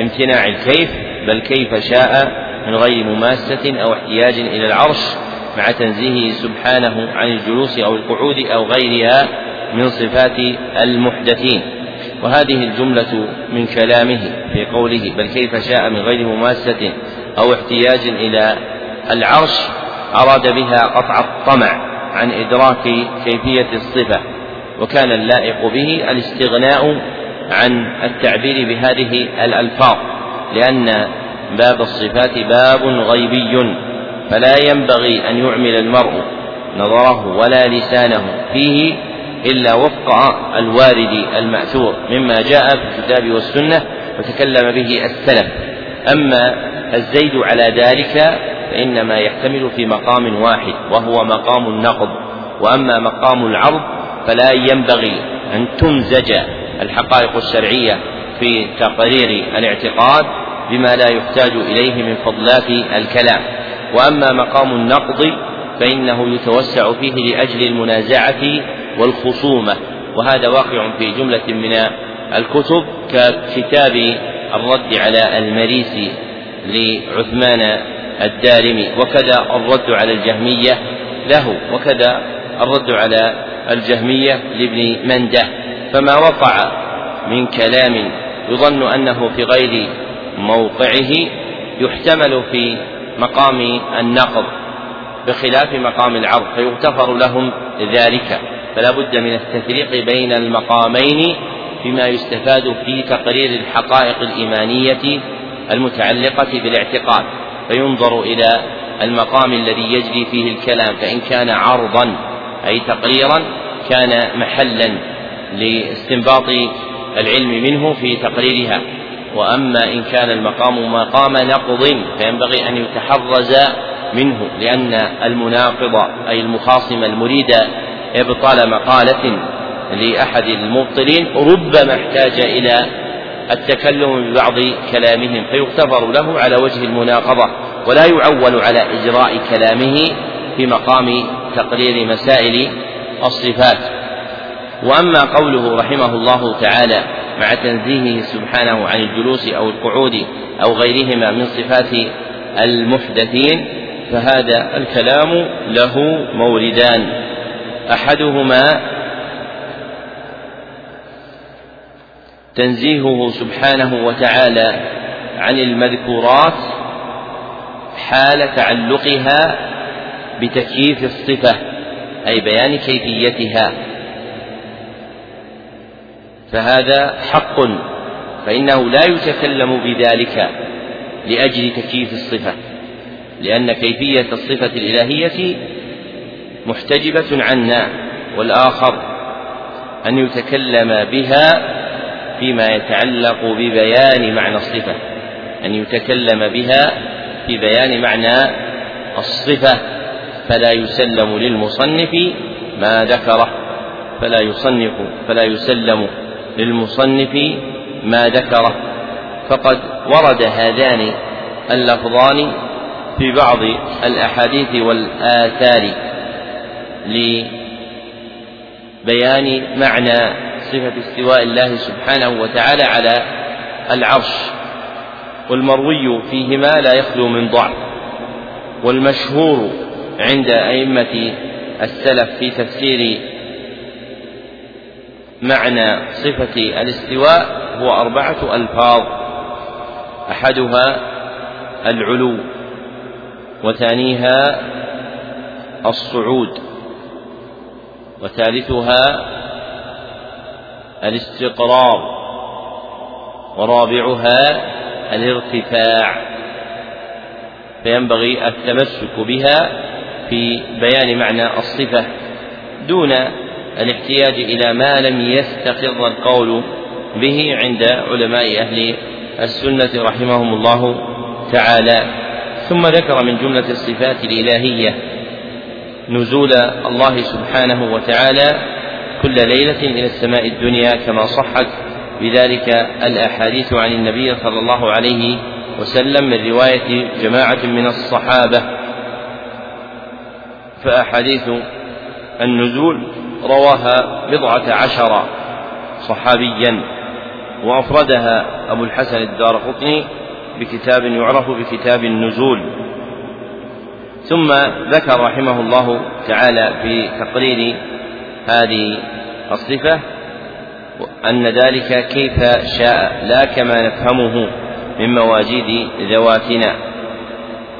امتناع الكيف بل كيف شاء من غير مماسة أو احتياج إلى العرش مع تنزيهه سبحانه عن الجلوس أو القعود أو غيرها من صفات المحدثين. وهذه الجملة من كلامه في قوله بل كيف شاء من غير مماسة أو احتياج إلى العرش أراد بها قطع الطمع عن إدراك كيفية الصفة وكان اللائق به الاستغناء عن التعبير بهذه الألفاظ لأن باب الصفات باب غيبي فلا ينبغي أن يعمل المرء نظره ولا لسانه فيه إلا وفق الوارد المأثور مما جاء في الكتاب والسنة وتكلم به السلف. أما الزيد على ذلك فإنما يحتمل في مقام واحد وهو مقام النقض. وأما مقام العرض فلا ينبغي أن تمزج الحقائق الشرعية في تقرير الاعتقاد بما لا يحتاج إليه من فضلات الكلام. وأما مقام النقض فإنه يتوسع فيه لأجل المنازعة والخصومة وهذا واقع في جملة من الكتب ككتاب الرد على المريسي لعثمان الدارمي وكذا الرد على الجهمية له وكذا الرد على الجهمية لابن منده. فما وقع من كلام يظن أنه في غير موقعه يحتمل في مقام النقض بخلاف مقام العرض فيغتفر لهم ذلك. فلا بد من التفريق بين المقامين فيما يستفاد في تقرير الحقائق الإيمانية المتعلقة بالاعتقاد. فينظر إلى المقام الذي يجري فيه الكلام فإن كان عرضا أي تقريرا كان محلا لاستنباط العلم منه في تقريرها. وأما إن كان المقام مقام نقض فينبغي أن يتحرز منه لأن المناقض أي المخاصم المريد إبطال مقالة لأحد المبطلين ربما احتاج إلى التكلم ببعض كلامهم فيغتفر له على وجه المناقضة ولا يعول على إجراء كلامه في مقام تقرير مسائل الصفات. وأما قوله رحمه الله تعالى مع تنزيهه سبحانه عن الجلوس أو القعود أو غيرهما من صفات المحدثين فهذا الكلام له موردان أحدهما تنزيهه سبحانه وتعالى عن المذكورات حال تعلقها بتكييف الصفة أي بيان كيفيتها. فهذا حق فإنه لا يتكلم بذلك لأجل تكييف الصفة لأن كيفية الصفة الإلهية محتجبة عنا والآخر أن يتكلم بها فيما يتعلق ببيان معنى الصفة أن يتكلم بها في بيان معنى الصفة فلا يسلم للمصنف ما ذكره فلا يصنف فلا يسلم للمصنف ما ذكره. فقد ورد هذان اللفظان في بعض الأحاديث والآثار. لبيان معنى صفة استواء الله سبحانه وتعالى على العرش. والمروي فيهما لا يخلو من ضعف والمشهور عند أئمة السلف في تفسير معنى صفة الاستواء هو أربعة ألفاظ أحدها العلو وثانيها الصعود. وثالثها الاستقرار ورابعها الارتفاع. فينبغي التمسك بها في بيان معنى الصفة دون الاحتياج إلى ما لم يستقر القول به عند علماء أهل السنة رحمهم الله تعالى. ثم ذكر من جملة الصفات الإلهية نزول الله سبحانه وتعالى كل ليلة إلى السماء الدنيا كما صحت بذلك الأحاديث عن النبي صلى الله عليه وسلم من رواية جماعة من الصحابة. فأحاديث النزول رواها بضعة عشر صحابيا وأفردها أبو الحسن الدار قطني بكتاب يعرف بكتاب النزول. ثم ذكر رحمه الله تعالى في تقرير هذه الصفة أن ذلك كيف شاء لا كما نفهمه من مواجيد ذواتنا.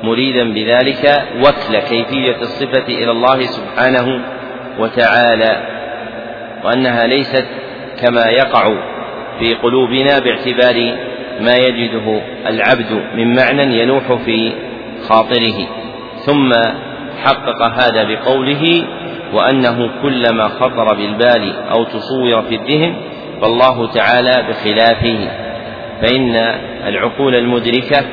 مريدا بذلك وكل كيفية الصفة إلى الله سبحانه وتعالى وأنها ليست كما يقع في قلوبنا باعتبار ما يجده العبد من معنى ينوح في خاطره. ثم حقق هذا بقوله وأنه كلما خطر بالبال أو تصور في الذهن فالله تعالى بخلافه. فإن العقول المدركة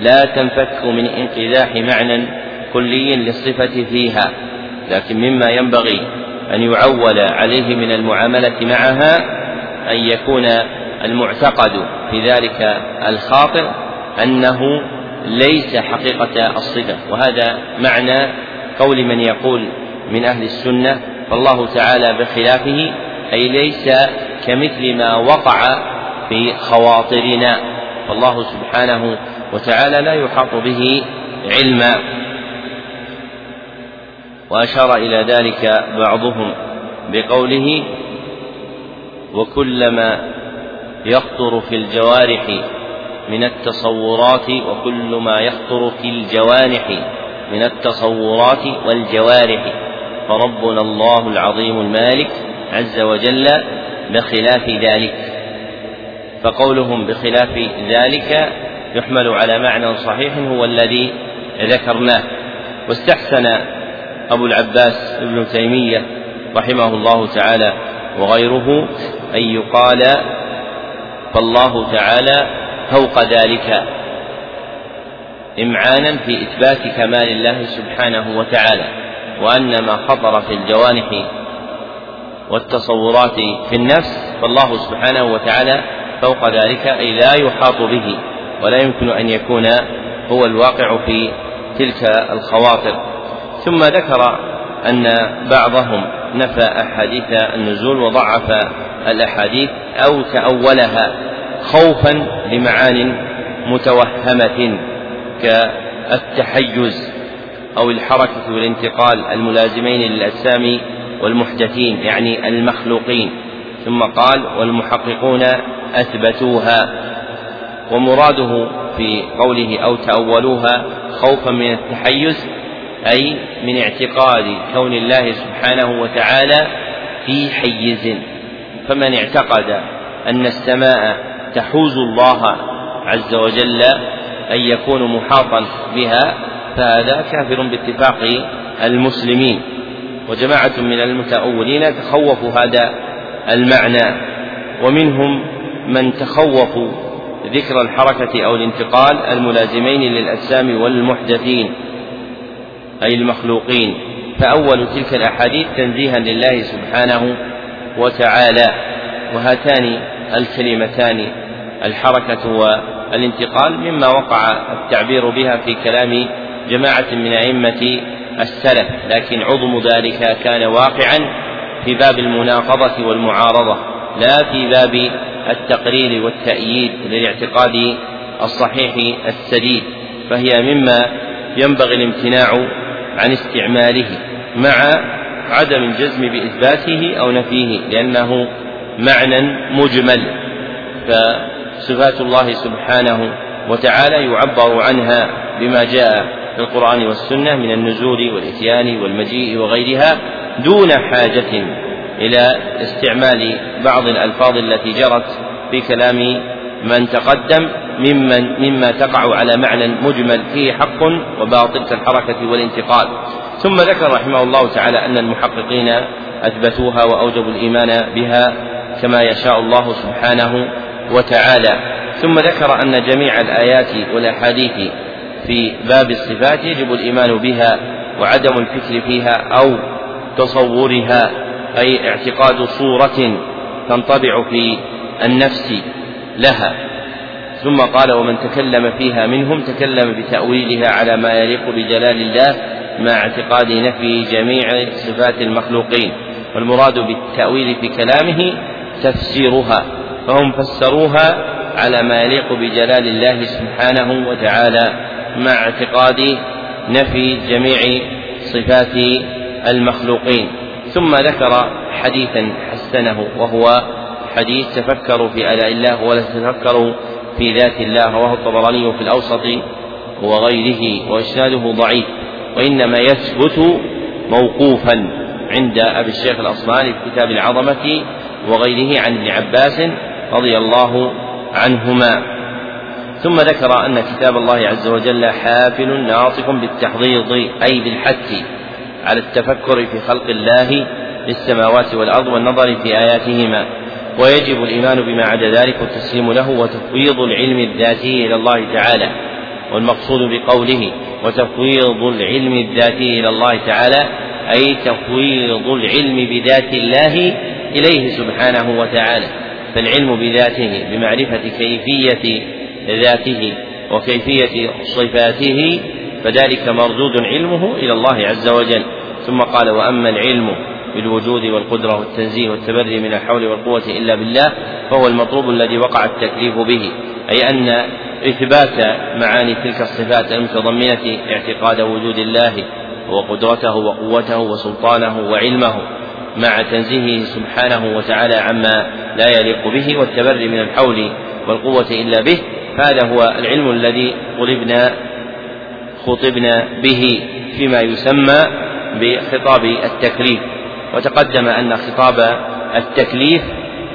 لا تنفك من انقداح معنى كلي للصفة فيها لكن مما ينبغي أن يعول عليه من المعاملة معها أن يكون المعتقد في ذلك الخاطر أنه ليس حقيقة الصفة وهذا معنى قول من يقول من أهل السنة فالله تعالى بخلافه أي ليس كمثل ما وقع في خواطرنا. فالله سبحانه وتعالى لا يحاط به علما. وأشار إلى ذلك بعضهم بقوله وكلما يخطر في الجوارح من التصورات وكل ما يخطر في الجوانح من التصورات والجوارح. فربنا الله العظيم المالك عز وجل بخلاف ذلك. فقولهم بخلاف ذلك يحمل على معنى صحيح هو الذي ذكرناه. واستحسن أبو العباس ابن تيمية رحمه الله تعالى وغيره أن يقال فالله تعالى فوق ذلك. إمعانا في إثبات كمال الله سبحانه وتعالى وأن ما خطر في الجوانح والتصورات في النفس فالله سبحانه وتعالى فوق ذلك أي لا يحاط به ولا يمكن أن يكون هو الواقع في تلك الخواطر. ثم ذكر أن بعضهم نفى أحاديث النزول وضعف الأحاديث أو تأولها. خوفا لمعان متوهمة كالتحيز أو الحركة والانتقال الملازمين للأجسام والمحدثين يعني المخلوقين. ثم قال والمحققون أثبتوها. ومراده في قوله أو تأولوها خوفا من التحيز أي من اعتقاد كون الله سبحانه وتعالى في حيز. فمن اعتقد أن السماء تحوز الله عز وجل أن يكون محاطا بها فهذا كافر باتفاق المسلمين. وجماعة من المتأولين تخوفوا هذا المعنى ومنهم من تخوفوا ذكر الحركة أو الانتقال الملازمين للأجسام والمحدثين أي المخلوقين. فأول تلك الأحاديث تنزيها لله سبحانه وتعالى وهاتان الكلمتان الحركة والانتقال مما وقع التعبير بها في كلام جماعة من أئمة السلف. لكن عظم ذلك كان واقعا في باب المناقضة والمعارضة لا في باب التقرير والتأييد للاعتقاد الصحيح السديد. فهي مما ينبغي الامتناع عن استعماله مع عدم الجزم بإثباته أو نفيه لأنه معنى مجمل فصفات الله سبحانه وتعالى يعبر عنها بما جاء في القرآن والسنة من النزول والإتيان والمجيء وغيرها دون حاجة إلى استعمال بعض الألفاظ التي جرت في كلام من تقدم ممن مما تقع على معنى مجمل فيه حق وباطل كالحركة والانتقال. ثم ذكر رحمه الله تعالى أن المحققين أثبتوها وأوجبوا الإيمان بها كما يشاء الله سبحانه وتعالى. ثم ذكر أن جميع الآيات والأحاديث في باب الصفات يجب الإيمان بها وعدم الفكر فيها أو تصورها أي اعتقاد صورة تنطبع في النفس لها. ثم قال ومن تكلم فيها منهم تكلم بتأويلها على ما يليق بجلال الله مع اعتقاد نفي جميع صفات المخلوقين والمراد بالتأويل في كلامه تفسيرها فهم فسروها على ما يليق بجلال الله سبحانه وتعالى مع اعتقاد نفي جميع صفات المخلوقين. ثم ذكر حديثا حسنه وهو حديث تفكروا في آلاء الله ولا تتفكروا في ذات الله رواه الطبراني في الأوسط وغيره وإسناده ضعيف وإنما يثبت موقوفا عند أبي الشيخ الأصماني في كتاب العظمة وغيره عن ابن عباس رضي الله عنهما. ثم ذكر أن كتاب الله عز وجل حافل ناطق بالتحضيض أي بالحث على التفكر في خلق الله للسماوات والأرض والنظر في آياتهما. ويجب الإيمان بما عدا ذلك والتسليم له وتفويض العلم الذاتي إلى الله تعالى والمقصود بقوله وتفويض العلم الذاتي إلى الله تعالى أي تفويض العلم بذات الله إليه سبحانه وتعالى فالعلم بذاته بمعرفة كيفية ذاته وكيفية صفاته فذلك مردود علمه إلى الله عز وجل. ثم قال وأما العلم بالوجود والقدرة والتنزيه والتبري من الحول والقوة إلا بالله فهو المطلوب الذي وقع التكليف به. أي أن إثبات معاني تلك الصفات المتضمنة اعتقاد وجود الله وقدرته وقوته وسلطانه وعلمه. مع تنزيهه سبحانه وتعالى عما لا يليق به والتبري من الحول والقوة إلا به هذا هو العلم الذي طلبنا خطبنا به فيما يسمى بخطاب التكليف. وتقدم أن خطاب التكليف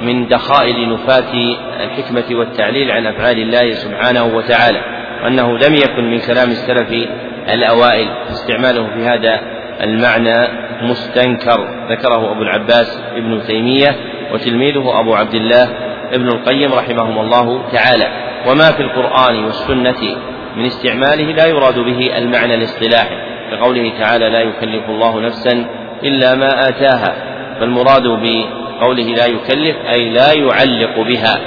من دخائل نفاة الحكمة والتعليل عن أفعال الله سبحانه وتعالى وأنه لم يكن من كلام السلف الأوائل استعماله في هذا المعنى مستنكر. ذكره أبو العباس ابن تيمية وتلميذه أبو عبد الله ابن القيم رحمهم الله تعالى. وما في القرآن والسنة من استعماله لا يراد به المعنى الاصطلاحي كقوله تعالى لا يكلف الله نفسا إلا ما آتاها فالمراد بقوله لا يكلف أي لا يعلق بها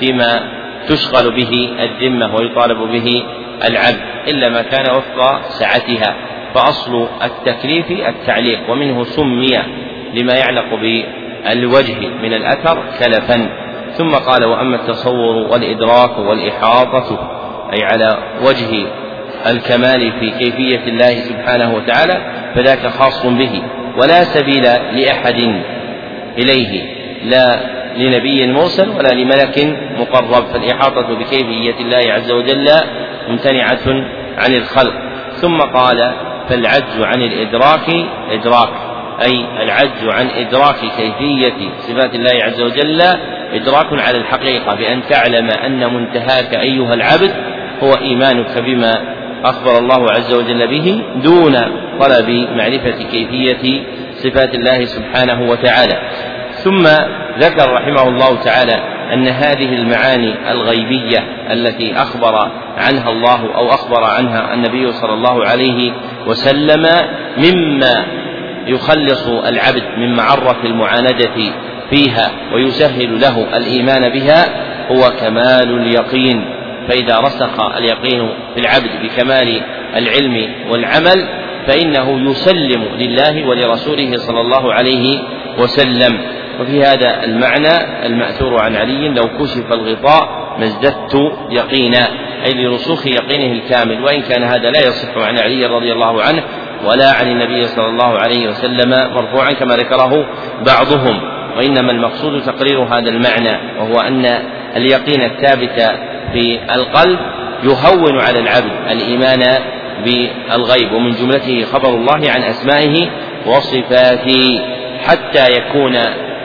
فيما تشغل به الذمة ويطالب به العبد إلا ما كان وفق سعتها. فأصل التكليف التعليق ومنه سمي لما يعلق بالوجه من الأثر كلفا ثم قال وأما التصور والإدراك والإحاطة أي على وجه الكمال في كيفية الله سبحانه وتعالى فذاك خاص به ولا سبيل لأحد إليه لا لنبي مرسل ولا لملك مقرب. فالإحاطة بكيفية الله عز وجل ممتنعة عن الخلق. ثم قال فالعجز عن الإدراك إدراك أي العجز عن إدراك كيفية صفات الله عز وجل إدراك على الحقيقة بأن تعلم أن منتهاك أيها العبد هو إيمانك بما أخبر الله عز وجل به دون طلب معرفة كيفية صفات الله سبحانه وتعالى. ثم ذكر رحمه الله تعالى أن هذه المعاني الغيبية التي أخبر عنها الله أو أخبر عنها النبي صلى الله عليه وسلم مما يخلص العبد من معرة المعاندة فيها ويسهل له الإيمان بها هو كمال اليقين. فإذا رسخ اليقين في العبد بكمال العلم والعمل فإنه يسلم لله ولرسوله صلى الله عليه وسلم. وفي هذا المعنى المأثور عن علي لو كشف الغطاء ما ازددت يقينا أي لرسوخ يقينه الكامل وإن كان هذا لا يصح عن علي رضي الله عنه ولا عن النبي صلى الله عليه وسلم مرفوعا كما ذكره بعضهم. وإنما المقصود تقرير هذا المعنى وهو أن اليقين الثابت في القلب يهون على العبد الإيمان بالغيب ومن جملته خبر الله عن أسمائه وصفاته حتى يكون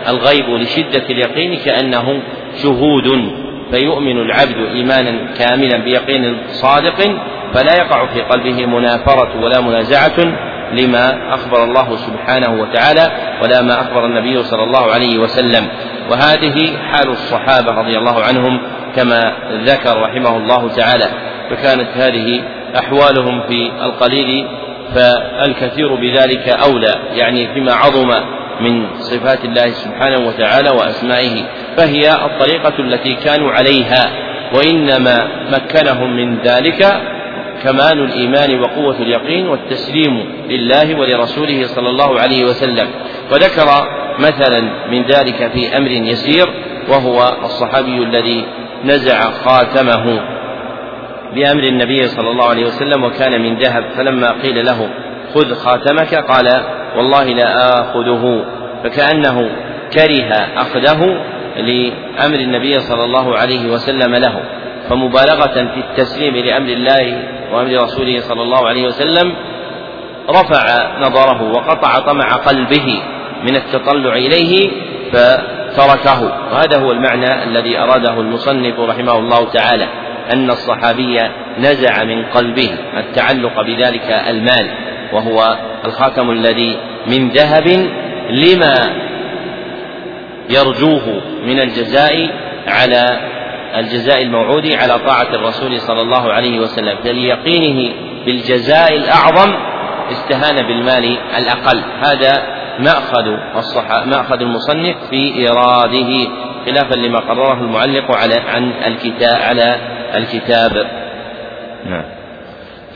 الغيب لشدة اليقين كأنه شهود فيؤمن العبد إيمانا كاملا بيقين صادق فلا يقع في قلبه منافرة ولا منازعة لما أخبر الله سبحانه وتعالى ولا ما أخبر النبي صلى الله عليه وسلم. وهذه حال الصحابة رضي الله عنهم كما ذكر رحمه الله تعالى. فكانت هذه أحوالهم في القليل فالكثير بذلك أولى يعني فيما عظم من صفات الله سبحانه وتعالى وأسمائه فهي الطريقة التي كانوا عليها وإنما مكنهم من ذلك كمال الإيمان وقوة اليقين والتسليم لله ولرسوله صلى الله عليه وسلم. وذكر مثلا من ذلك في أمر يسير وهو الصحابي الذي نزع خاتمه بأمر النبي صلى الله عليه وسلم وكان من ذهب فلما قيل له خذ خاتمك قال والله لا آخذه فكأنه كره أخذه لأمر النبي صلى الله عليه وسلم له. فمبالغة في التسليم لأمر الله وأمر رسوله صلى الله عليه وسلم رفع نظره وقطع طمع قلبه من التطلع إليه فتركه. وهذا هو المعنى الذي أراده المصنف رحمه الله تعالى أن الصحابي نزع من قلبه التعلق بذلك المال. وهو الخاتم الذي من ذهب لما يرجوه من الجزاء على الجزاء الموعود على طاعة الرسول صلى الله عليه وسلم. فليقينه بالجزاء الأعظم استهان بالمال الأقل. هذا مأخذ الصحا مأخذ المصنف في إيراده خلافا لما قرره المعلق على عن الكتاب على الكتاب. نعم.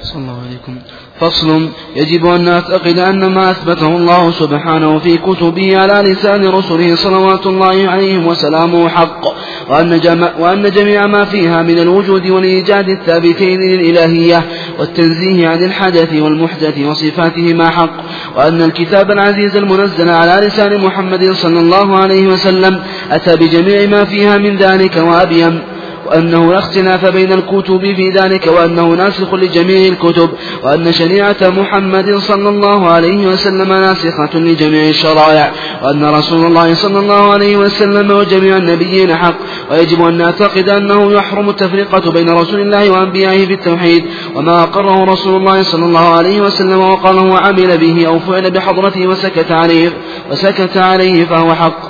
صلى الله عليكم. فصل. يجب أن نعتقد أن ما أثبته الله سبحانه في كتبه على لسان رسله صلوات الله عليهم وسلامه حق وأن, وأن جميع ما فيها من الوجود والإيجاد الثابتين للإلهية والتنزيه عن الحدث والمحدث وصفاتهما حق وأن الكتاب العزيز المنزل على لسان محمد صلى الله عليه وسلم أتى بجميع ما فيها من ذلك وأبين وأنه لا اختلاف بين الكتب في ذلك وأنه ناسخ لجميع الكتب وأن شريعة محمد صلى الله عليه وسلم ناسخة لجميع الشرائع وأن رسول الله صلى الله عليه وسلم وجميع النبيين حق ويجب أن نعتقد أنه يحرم التفرقة بين رسول الله وأنبيائه في التوحيد وما أقره رسول الله صلى الله عليه وسلم وقاله وعمل به أو فعل بحضرته وسكت عليه وسكت عليه فهو حق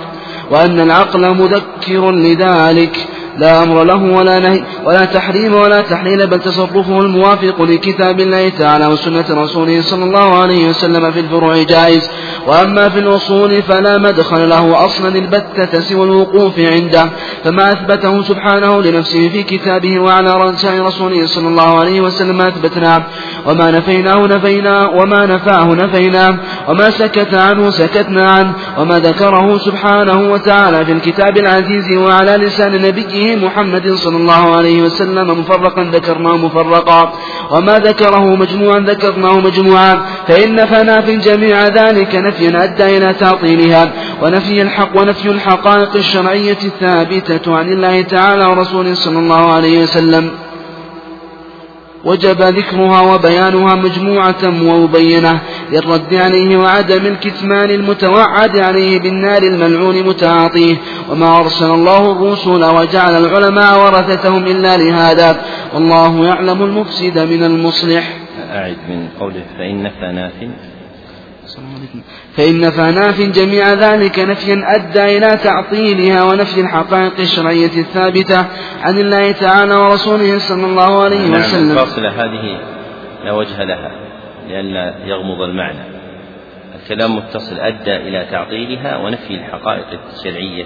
وأن العقل مذكر لذلك. لا أمر له ولا نهي ولا تحريم ولا تحليل بل تصرفه الموافق لكتاب الله تعالى وسنة رسوله صلى الله عليه وسلم في الفروع جائز. وأما في الأصول فلا مدخل له أصلا البتة سوى الوقوف عنده. فما أثبته سبحانه لنفسه في كتابه وعلى لسان رسوله صلى الله عليه وسلم أثبتناه وما نفيناه نفينا وما نفاه نفيناه وما سكت عنه سكتنا عنه. وما ذكره سبحانه وتعالى في الكتاب العزيز وعلى لسان نبيه محمد صلى الله عليه وسلم مفرقا ذكرناه مفرقا وما ذكره مجموعا ذكرناه مجموعا فإن فنافي جميع ذلك نفيا أدى إلى تعطيلها ونفي الحق ونفي الحقائق الشرعية الثابتة عن الله تعالى ورسوله صلى الله عليه وسلم. وجب ذكرها وبيانها مجموعة ومبينة للرد عليه وعدم الكتمان المتوعد عليه بالنار الملعون متعاطيه. وما أرسل الله الرسل وجعل العلماء ورثتهم إلا لهذا. والله يعلم المفسد من المصلح. أعد من قوله فإن فناف فإن فناف جميع ذلك نفيا أدى إلى تعطيلها ونفي الحقائق الشرعية الثابتة عن الله تعالى ورسوله صلى الله عليه نعم وسلم. الفاصلة هذه لا وجه لها لئلا يغمض المعنى. الكلام متصل أدى إلى تعطيلها ونفي الحقائق الشرعية.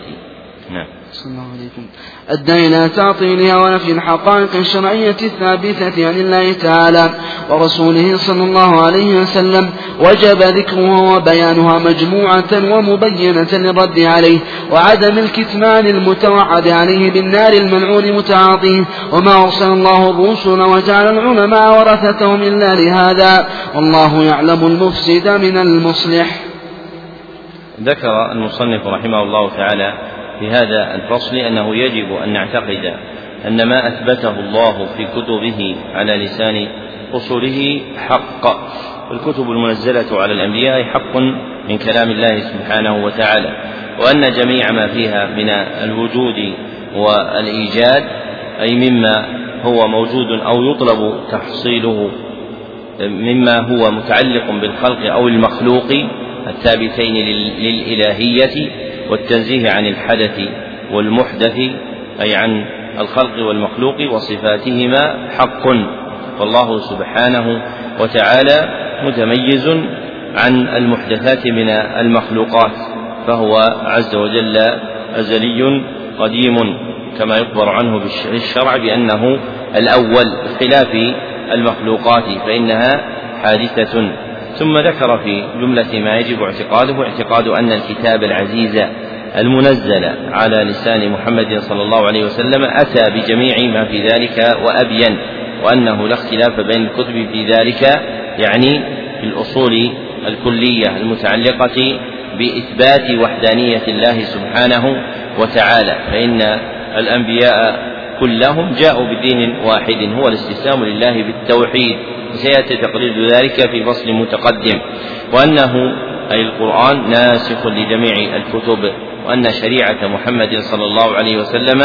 نعم. صلى الله عليكم. أدى إلى تعطيلها ونفي الحقائق الشرعية الثابتة عن الله تعالى ورسوله صلى الله عليه وسلم. وجب ذكرها وبيانها مجموعة ومبينة للرد عليه وعدم الكتمان المتوعد عليه بالنار الملعون متعاطيه. وما أرسل الله الرسل وجعل العلماء ورثتهم إلا لهذا. والله يعلم المفسد من المصلح. ذكر المصنف رحمه الله تعالى في هذا الفصل أنه يجب أن نعتقد أن ما أثبته الله في كتبه على لسان رسله حق. الكتب المنزلة على الأنبياء حق من كلام الله سبحانه وتعالى وأن جميع ما فيها من الوجود والإيجاد أي مما هو موجود أو يطلب تحصيله مما هو متعلق بالخلق أو المخلوق الثابتين للإلهية والتنزيه عن الحدث والمحدث أي عن الخلق والمخلوق وصفاتهما حق. فالله سبحانه وتعالى متميز عن المحدثات من المخلوقات فهو عز وجل أزلي قديم كما يخبر عنه بالشرع بأنه الأول بخلاف المخلوقات فإنها حادثة. ثم ذكر في جملة ما يجب اعتقاده اعتقاد أن الكتاب العزيز المنزل على لسان محمد صلى الله عليه وسلم أتى بجميع ما في ذلك وأبين وأنه لا اختلاف بين الكتب في ذلك يعني في الأصول الكلية المتعلقة بإثبات وحدانية الله سبحانه وتعالى فإن الأنبياء كلهم جاءوا بدين واحد هو الاستسلام لله بالتوحيد. وسيأتي تقرير ذلك في فصل متقدم وأنه أي القرآن ناسخ لجميع الكتب وأن شريعة محمد صلى الله عليه وسلم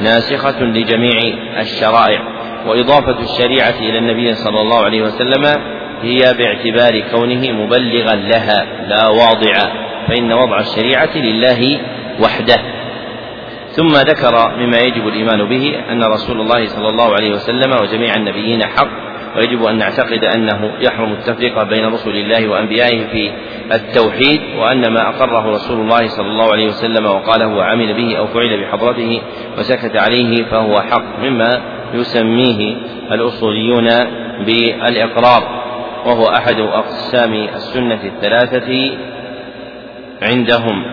ناسخة لجميع الشرائع وإضافة الشريعة إلى النبي صلى الله عليه وسلم هي باعتبار كونه مبلغا لها لا واضعا فإن وضع الشريعة لله وحده. ثم ذكر مما يجب الإيمان به أن رسول الله صلى الله عليه وسلم وجميع النبيين حق ويجب أن نعتقد أنه يحرم التفرقة بين رسل الله وأنبيائه في التوحيد وأن ما أقره رسول الله صلى الله عليه وسلم وقاله وعمل به أو فعل بحضرته وسكت عليه فهو حق مما يسميه الأصوليون بالإقرار وهو أحد أقسام السنة الثلاثة عندهم.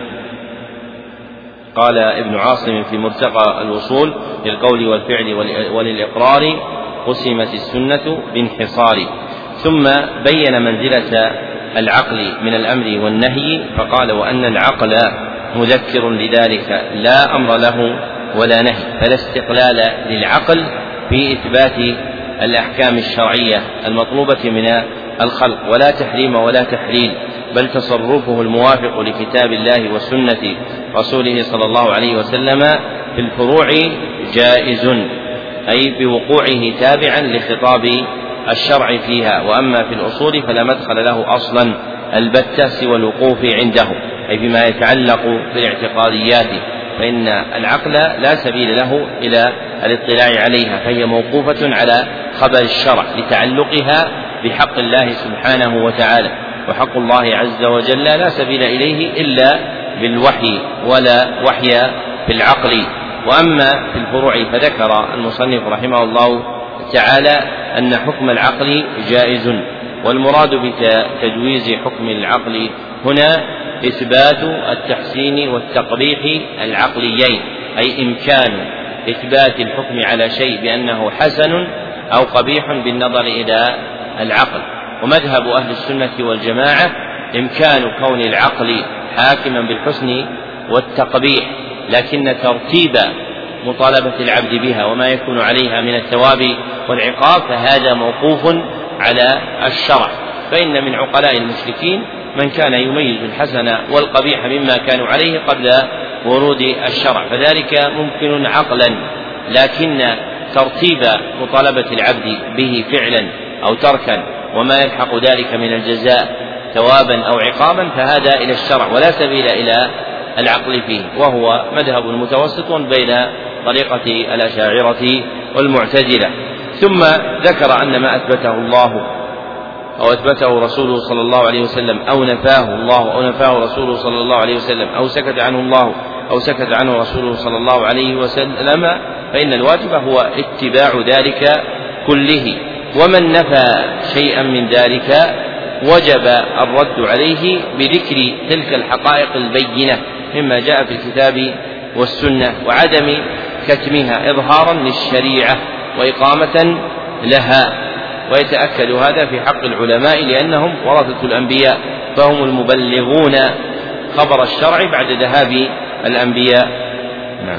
قال ابن عاصم في مرتقى الوصول للقول والفعل وللإقرار قسمت السنة بانحصار. ثم بين منزلة العقل من الأمر والنهي فقال وأن العقل مذكر لذلك لا أمر له ولا نهي فلا استقلال للعقل في إثبات الأحكام الشرعية المطلوبة من الخلق ولا تحريم ولا تحليل بل تصرفه الموافق لكتاب الله وسنة رسوله صلى الله عليه وسلم في الفروع جائز. أي بوقوعه تابعا لخطاب الشرع فيها وأما في الأصول فلا مدخل له أصلا البتة سوى الوقوف عنده أي فيما يتعلق بالاعتقاديات فإن العقل لا سبيل له إلى الاطلاع عليها فهي موقوفة على خبر الشرع لتعلقها بحق الله سبحانه وتعالى وحق الله عز وجل لا سبيل إليه إلا بالوحي ولا وحي في العقل. وأما في الفروع فذكر المصنف رحمه الله تعالى أن حكم العقل جائز والمراد بتجويز حكم العقل هنا إثبات التحسين والتقبيح العقليين أي إمكان إثبات الحكم على شيء بأنه حسن أو قبيح بالنظر إلى العقل. ومذهب أهل السنة والجماعة إمكان كون العقل حاكما بالحسن والتقبيح. لكن ترتيب مطالبة العبد بها وما يكون عليها من الثواب والعقاب فهذا موقوف على الشرع. فإن من عقلاء المشركين من كان يميز الحسن والقبيح مما كانوا عليه قبل ورود الشرع فذلك ممكن عقلا لكن ترتيب مطالبة العبد به فعلا أو تركا وما يلحق ذلك من الجزاء ثوابا أو عقابا فهذا إلى الشرع ولا سبيل إلى العقل فيه وهو مذهب متوسط بين طريقة الأشاعرة والمعتزلة. ثم ذكر أن ما أثبته الله أو أثبته رسوله صلى الله عليه وسلم أو نفاه الله أو نفاه رسوله صلى الله عليه وسلم أو سكت عنه الله أو سكت عنه رسوله صلى الله عليه وسلم فإن الواجب هو اتباع ذلك كله. ومن نفى شيئا من ذلك وجب الرد عليه بذكر تلك الحقائق البينة مما جاء في الكتاب والسنة وعدم كتمها إظهارا للشريعة وإقامة لها. ويتأكد هذا في حق العلماء لأنهم ورثة الأنبياء فهم المبلغون خبر الشرع بعد ذهاب الأنبياء. نعم.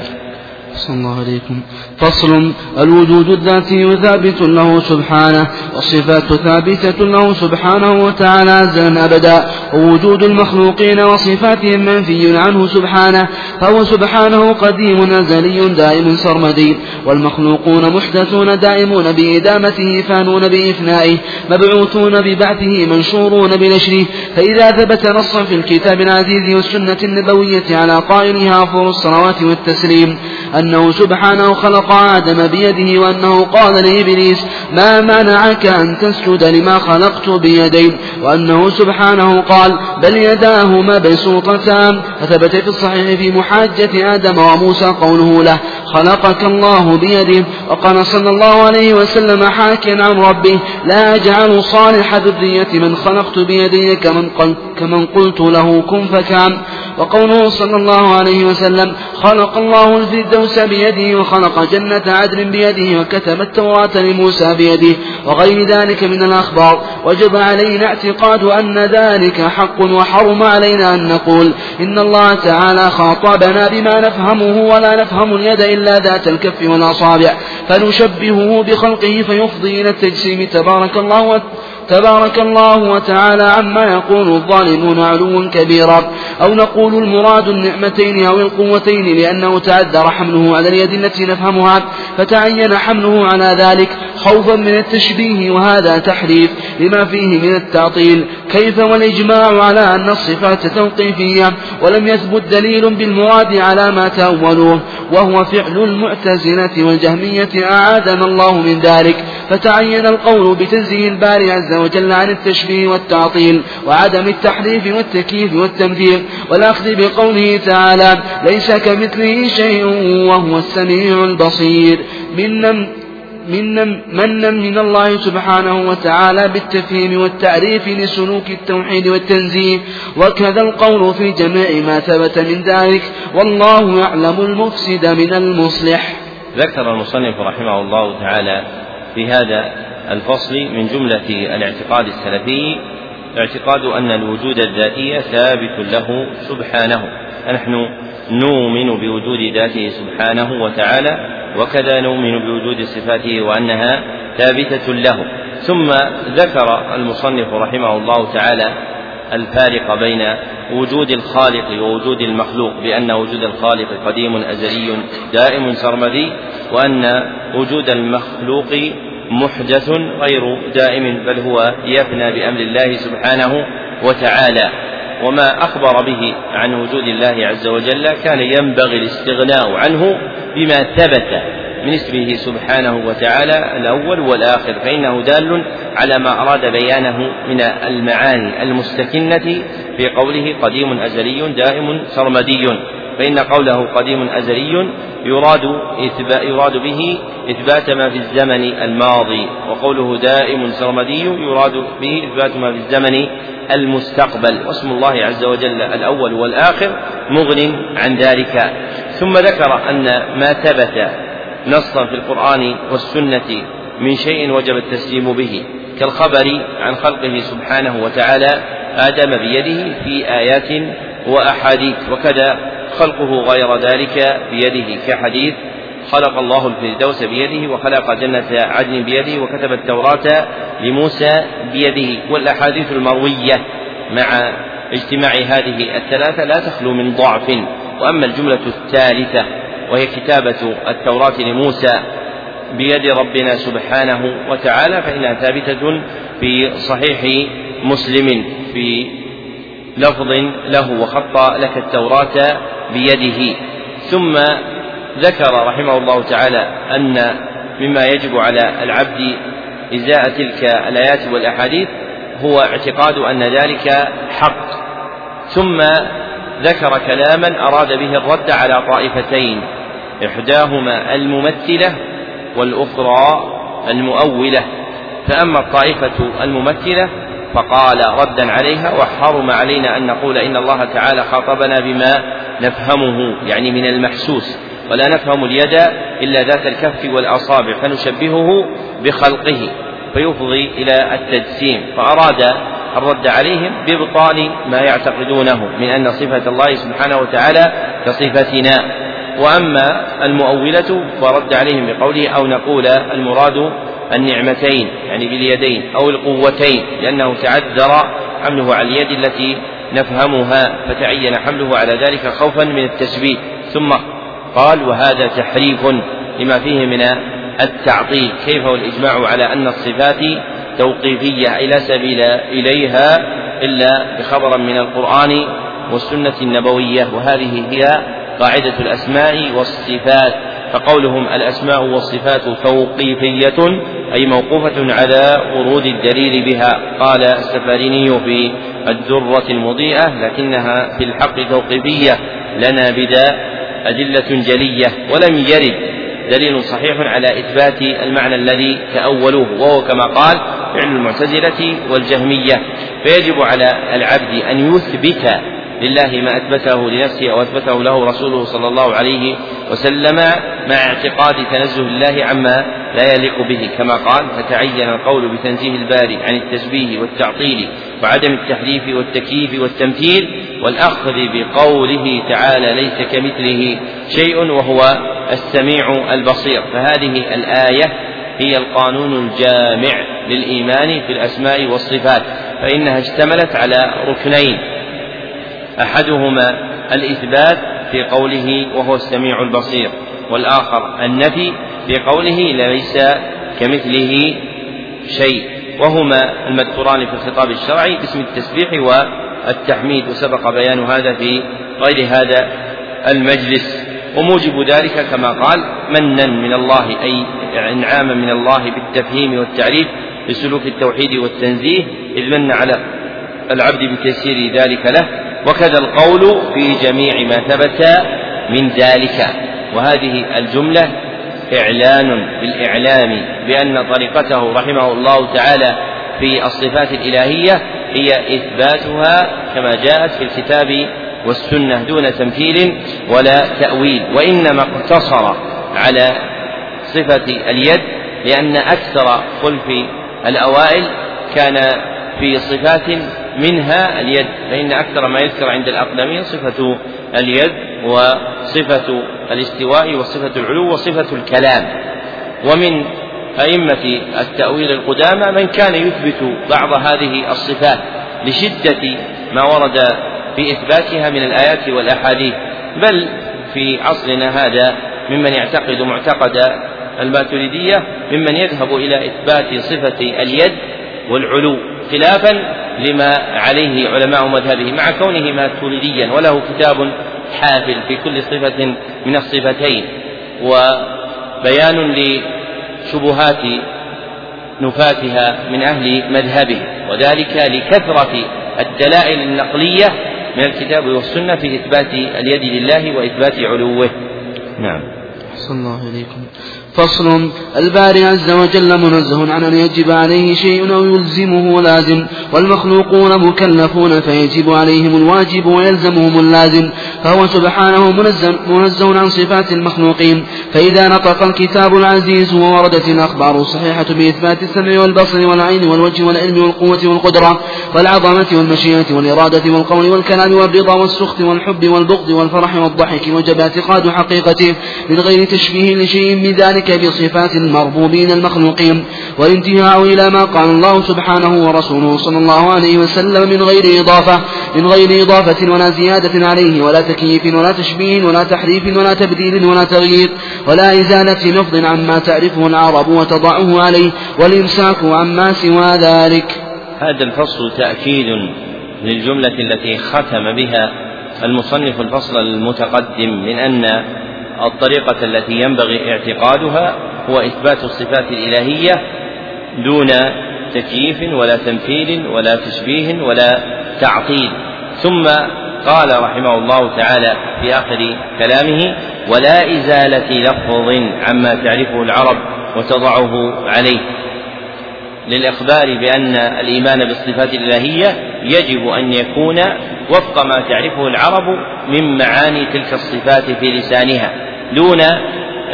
صلى الله عليكم. فصل. الوجود الذاتي ثابت له سبحانه والصفات ثابتة له سبحانه وتعالى أزلا أبدا. ووجود المخلوقين وصفاتهم منفي عنه سبحانه فهو سبحانه قديم أزلي دائم سرمدي. والمخلوقون محدثون دائمون بإدامته فانون بإفنائه مبعوثون ببعثه منشورون بنشره. فإذا ثبت نصا في الكتاب العزيز والسنة النبوية على قائلها أفضل الصلوات والتسليم أنه سبحانه خلق آدم بيده وأنه قال لإبليس ما منعك أن تسجد لما خلقت بيدي؟ وأنه سبحانه قال بل يداه مبسوطتان. فثبت في الصحيح في محاجة آدم وموسى قوله له خلقك الله بيده. وقال صلى الله عليه وسلم حاكيا عن ربه لا أجعل صالح ذرية من خلقت بيدي كمن, كمن قلت له كن فكان. وقوله صلى الله عليه وسلم خلق الله الفردوس بيده وخلق جنة عدن بيده وكتب التوراة لموسى بيده وغير ذلك من الأخبار. وجب علينا اعتقاد أن ذلك حق وحرم علينا أن نقول إن الله تعالى خاطبنا بما نفهمه ولا نفهم اليد إلا ذات الكف والأصابع. فنشبهه بخلقه فيفضي إلى التجسيم. تبارك الله تبارك الله وتعالى عما يقول الظالمون علوا كبيرا أو نقول المراد النعمتين أو القوتين لأنه تعذر حمله على اليد التي نفهمها فتعين حمله على ذلك خوفا من التشبيه وهذا تحريف لما فيه من التعطيل. كيف والإجماع على أن الصفات توقيفية ولم يثبت دليل بالمراد على ما تأولوه وهو فعل المعتزلة والجهمية أعاذنا الله من ذلك. فتعين القول بتنزيه الباري عز وجل عن التشبيه والتعطيل وعدم التحريف والتكييف والتمثيل والأخذ بقوله تعالى ليس كمثله شيء وهو السميع البصير. من منا منا من الله سبحانه وتعالى بالتفهيم والتعريف لسلوك التوحيد والتنزيه. وكذا القول في جميع ما ثبت من ذلك. والله يعلم المفسد من المصلح. ذكر المصنف رحمه الله تعالى في هذا الفصل من جملة الاعتقاد السلفي اعتقاد أن الوجود الذاتي ثابت له سبحانه. فنحن نؤمن بوجود ذاته سبحانه وتعالى وكذا نؤمن بوجود صفاته وأنها ثابتة له. ثم ذكر المصنف رحمه الله تعالى الفارق بين وجود الخالق ووجود المخلوق بأن وجود الخالق قديم أزلي دائم سرمدي وأن وجود المخلوق محدث غير دائم بل هو يفنى بأمر الله سبحانه وتعالى. وما أخبر به عن وجود الله عز وجل كان ينبغي الاستغناء عنه بما ثبت من اسمه سبحانه وتعالى الأول والآخر فإنه دال على ما أراد بيانه من المعاني المستكنة في قوله قديم أزلي دائم سرمدي. فإن قوله قديم أزلي يراد يراد به إثبات ما في الزمن الماضي وقوله دائم سرمدي يراد به إثبات ما في الزمن المستقبل واسم الله عز وجل الأول والآخر مغن عن ذلك. ثم ذكر أن ما ثبت نصا في القرآن والسنة من شيء وجب التسليم به كالخبر عن خلقه سبحانه وتعالى آدم بيده في آيات وأحاديث وكذا خلقه غير ذلك بيده كحديث خلق الله الفردوس بيده وخلق جنة عدن بيده وكتب التوراة لموسى بيده والأحاديث المروية مع اجتماع هذه الثلاثة لا تخلو من ضعف. وأما الجملة الثالثة وهي كتابة التوراة لموسى بيد ربنا سبحانه وتعالى فإنها ثابتة في صحيح مسلم في لفظ له وخط لك التوراة بيده. ثم ذكر رحمه الله تعالى أن مما يجب على العبد إزاء تلك الآيات والأحاديث هو اعتقاد أن ذلك حق. ثم ذكر كلاما أراد به الرد على طائفتين إحداهما الممثلة والأخرى المؤولة. فأما الطائفة الممثلة فقال ردا عليها وحرم علينا أن نقول إن الله تعالى خاطبنا بما نفهمه يعني من المحسوس. ولا نفهم اليد إلا ذات الكف والأصابع فنشبهه بخلقه. فيفضي إلى التجسيم. فأراد الرد عليهم بإبطال ما يعتقدونه من أن صفة الله سبحانه وتعالى كصفتنا. وأما المؤولة فرد عليهم بقوله أو نقول المراد النعمتين يعني باليدين أو القوتين لأنه تعذر حمله على اليد التي نفهمها فتعين حمله على ذلك خوفا من التشبيه ثم قال وهذا تحريف لما فيه من التعطيل. كيف والإجماع على أن الصفات توقيفية؟ أي لا سبيل إليها إلا بخبر من القرآن والسنة النبوية. وهذه هي قاعدة الأسماء والصفات فقولهم الأسماء والصفات توقيفية أي موقوفة على ورود الدليل بها. قال السفاريني في الدرة المضيئة لكنها في الحق توقيفية لنا بدا أدلة جلية ولم يرد. دليل صحيح على إثبات المعنى الذي تأولوه وهو كما قال فعل المعتزلة والجهمية. فيجب على العبد أن يثبت لله ما أثبته لنفسه أو أثبته له رسوله صلى الله عليه وسلم مع اعتقاد تنزه الله عما لا يليق به. كما قال فتعين القول بتنزيه الباري عن التشبيه والتعطيل وعدم التحريف والتكييف والتمثيل والأخذ بقوله تعالى ليس كمثله شيء وهو السميع البصير فهذه الآية هي القانون الجامع للإيمان في الأسماء والصفات فإنها اشتملت على ركنين أحدهما الإثبات في قوله وهو السميع البصير والآخر النفي في قوله ليس كمثله شيء وهما المذكوران في الخطاب الشرعي باسم التسبيح والتحميد وسبق بيان هذا في غير هذا المجلس. وموجب ذلك كما قال منا من الله أي إنعاما من الله بالتفهيم والتعريف بسلوك التوحيد والتنزيه إذ من على العبد بتيسير ذلك له وكذا القول في جميع ما ثبت من ذلك. وهذه الجملة إعلان بالإعلام بأن طريقته رحمه الله تعالى في الصفات الإلهية هي إثباتها كما جاءت في الكتاب والسنة دون تمثيل ولا تأويل. وإنما اقتصر على صفة اليد لأن أكثر خلف الأوائل كان في صفات منها اليد فإن أكثر ما يذكر عند الأقدمين صفة اليد وصفة الاستواء وصفة العلو وصفة الكلام. ومن أئمة التأويل القدامى من كان يثبت بعض هذه الصفات لشدة ما ورد في إثباتها من الآيات والأحاديث. بل في عصرنا هذا ممن يعتقد معتقد الماتريدية ممن يذهب إلى إثبات صفة اليد والعلو خلافا لما عليه علماء مذهبه مع كونه ماتريديا وله كتاب حافل في كل صفة من الصفتين. وبيان لشبهات نفاتها من أهل مذهبه وذلك لكثرة الدلائل النقلية من الكتاب والسنة في إثبات اليد لله وإثبات علوه. نعم. صلى الله عليكم فصل. الباري عز وجل منزه عن أن يجب عليه شيء أو يلزمه لازم والمخلوقون مكلفون فيجب عليهم الواجب ويلزمهم اللازم. فهو سبحانه منزه, عن صفات المخلوقين. فإذا نطق الكتاب العزيز ووردت الأخبار الصحيحة بإثبات السمع والبصر والعين والوجه والعلم والقوة والقدرة والعظمة والمشيئة والإرادة والقول والكلام والرضا والسخط والحب والبغض والفرح والضحك وجب اعتقاد حقيقته من غير تشبيه لشيء من ذلك ذلك بصفات المربوبين المخلوقين والانتهاء إلى ما قال الله سبحانه ورسوله صلى الله عليه وسلم من غير إضافة من غير إضافة ولا زيادة عليه ولا تكييف ولا تشبيه ولا تحريف ولا تبديل ولا تغيير ولا إزالة لفظ عما تعرفه العرب وتضعه عليه والإمساك عما سوى ذلك. هذا الفصل تأكيد للجملة التي ختم بها المصنف الفصل المتقدم من أن الطريقة التي ينبغي اعتقادها هو إثبات الصفات الإلهية دون تكييف ولا تمثيل ولا تشبيه ولا تعطيل. ثم قال رحمه الله تعالى في آخر كلامه ولا إزالة لفظ عما تعرفه العرب وتضعه عليه. للإخبار بأن الإيمان بالصفات الإلهية يجب أن يكون وفق ما تعرفه العرب من معاني تلك الصفات في لسانها دون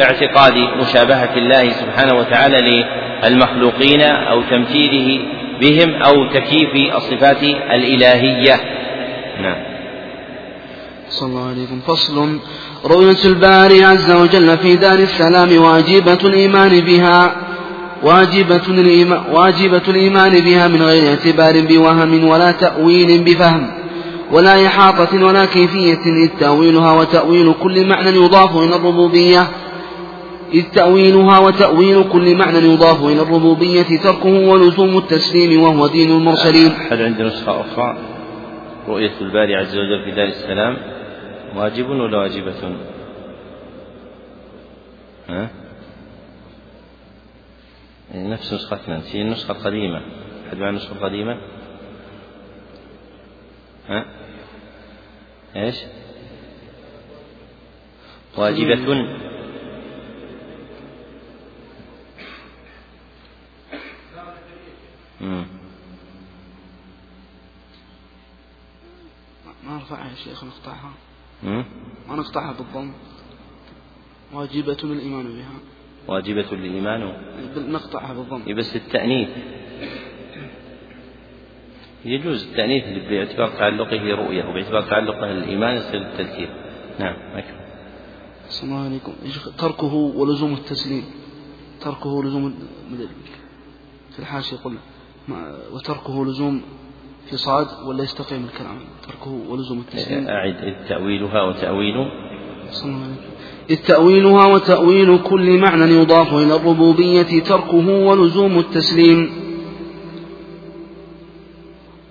اعتقاد مشابهة الله سبحانه وتعالى للمخلوقين أو تمثيله بهم أو تكييف الصفات الإلهية. نعم. صلى الله عليكم فصل. رؤية الباري عز وجل في دار السلام واجبة الإيمان بها. واجبة الإيمان, واجبة الإيمان بها من غير اعتبار بوهم ولا تأويل بفهم ولا إحاطة ولا كيفية إذ تأويلها وتأويل كل معنى يضاف إلى الربوبية إذ تأويلها وتأويل كل معنى يضاف إلى الربوبية تركه ولزوم التسليم وهو دين المرسلين هل عندنا نسخة أخرى رؤية الباري عز وجل في دار السلام واجب ولا واجبة؟ ها؟ يعني نفس نسختنا في النسخة القديمة أحد مع النسخة القديمة؟ ها؟ إيش؟ واجبة. ما نرفعها يا شيخ نقطعها. ما نقطعها بالضم. واجبة الإيمان بها. واجبة الإيمان نقطعها بالضم بس التأنيث. يجوز التأنيث باعتبار تعلقه رؤية وباعتبار تعلقه الإيمان يصير التذكير. نعم أكمل السلام عليكم. تركه ولزوم التسليم. تركه لزوم في الحاشية يقول وتركه لزوم في صاد ولا يستقيم الكلام. تركه ولزوم التسليم. أعد تأويلها وتأويل إذ تأويلها وتأويل كل معنى يضاف إلى الربوبية تركه ولزوم التسليم.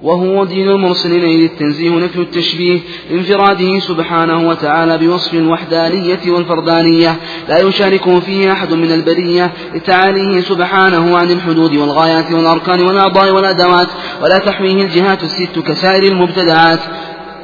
وهو دين المرسلين إذ التنزيه نفي التشبيه انفراده سبحانه وتعالى بوصف الوحدانية والفردانية. لا يشاركه فيه أحد من البرية لتعاليه سبحانه عن الحدود والغايات والأركان والأعضاء والأدوات ولا تحويه الجهات الست كسائر المبتدعات.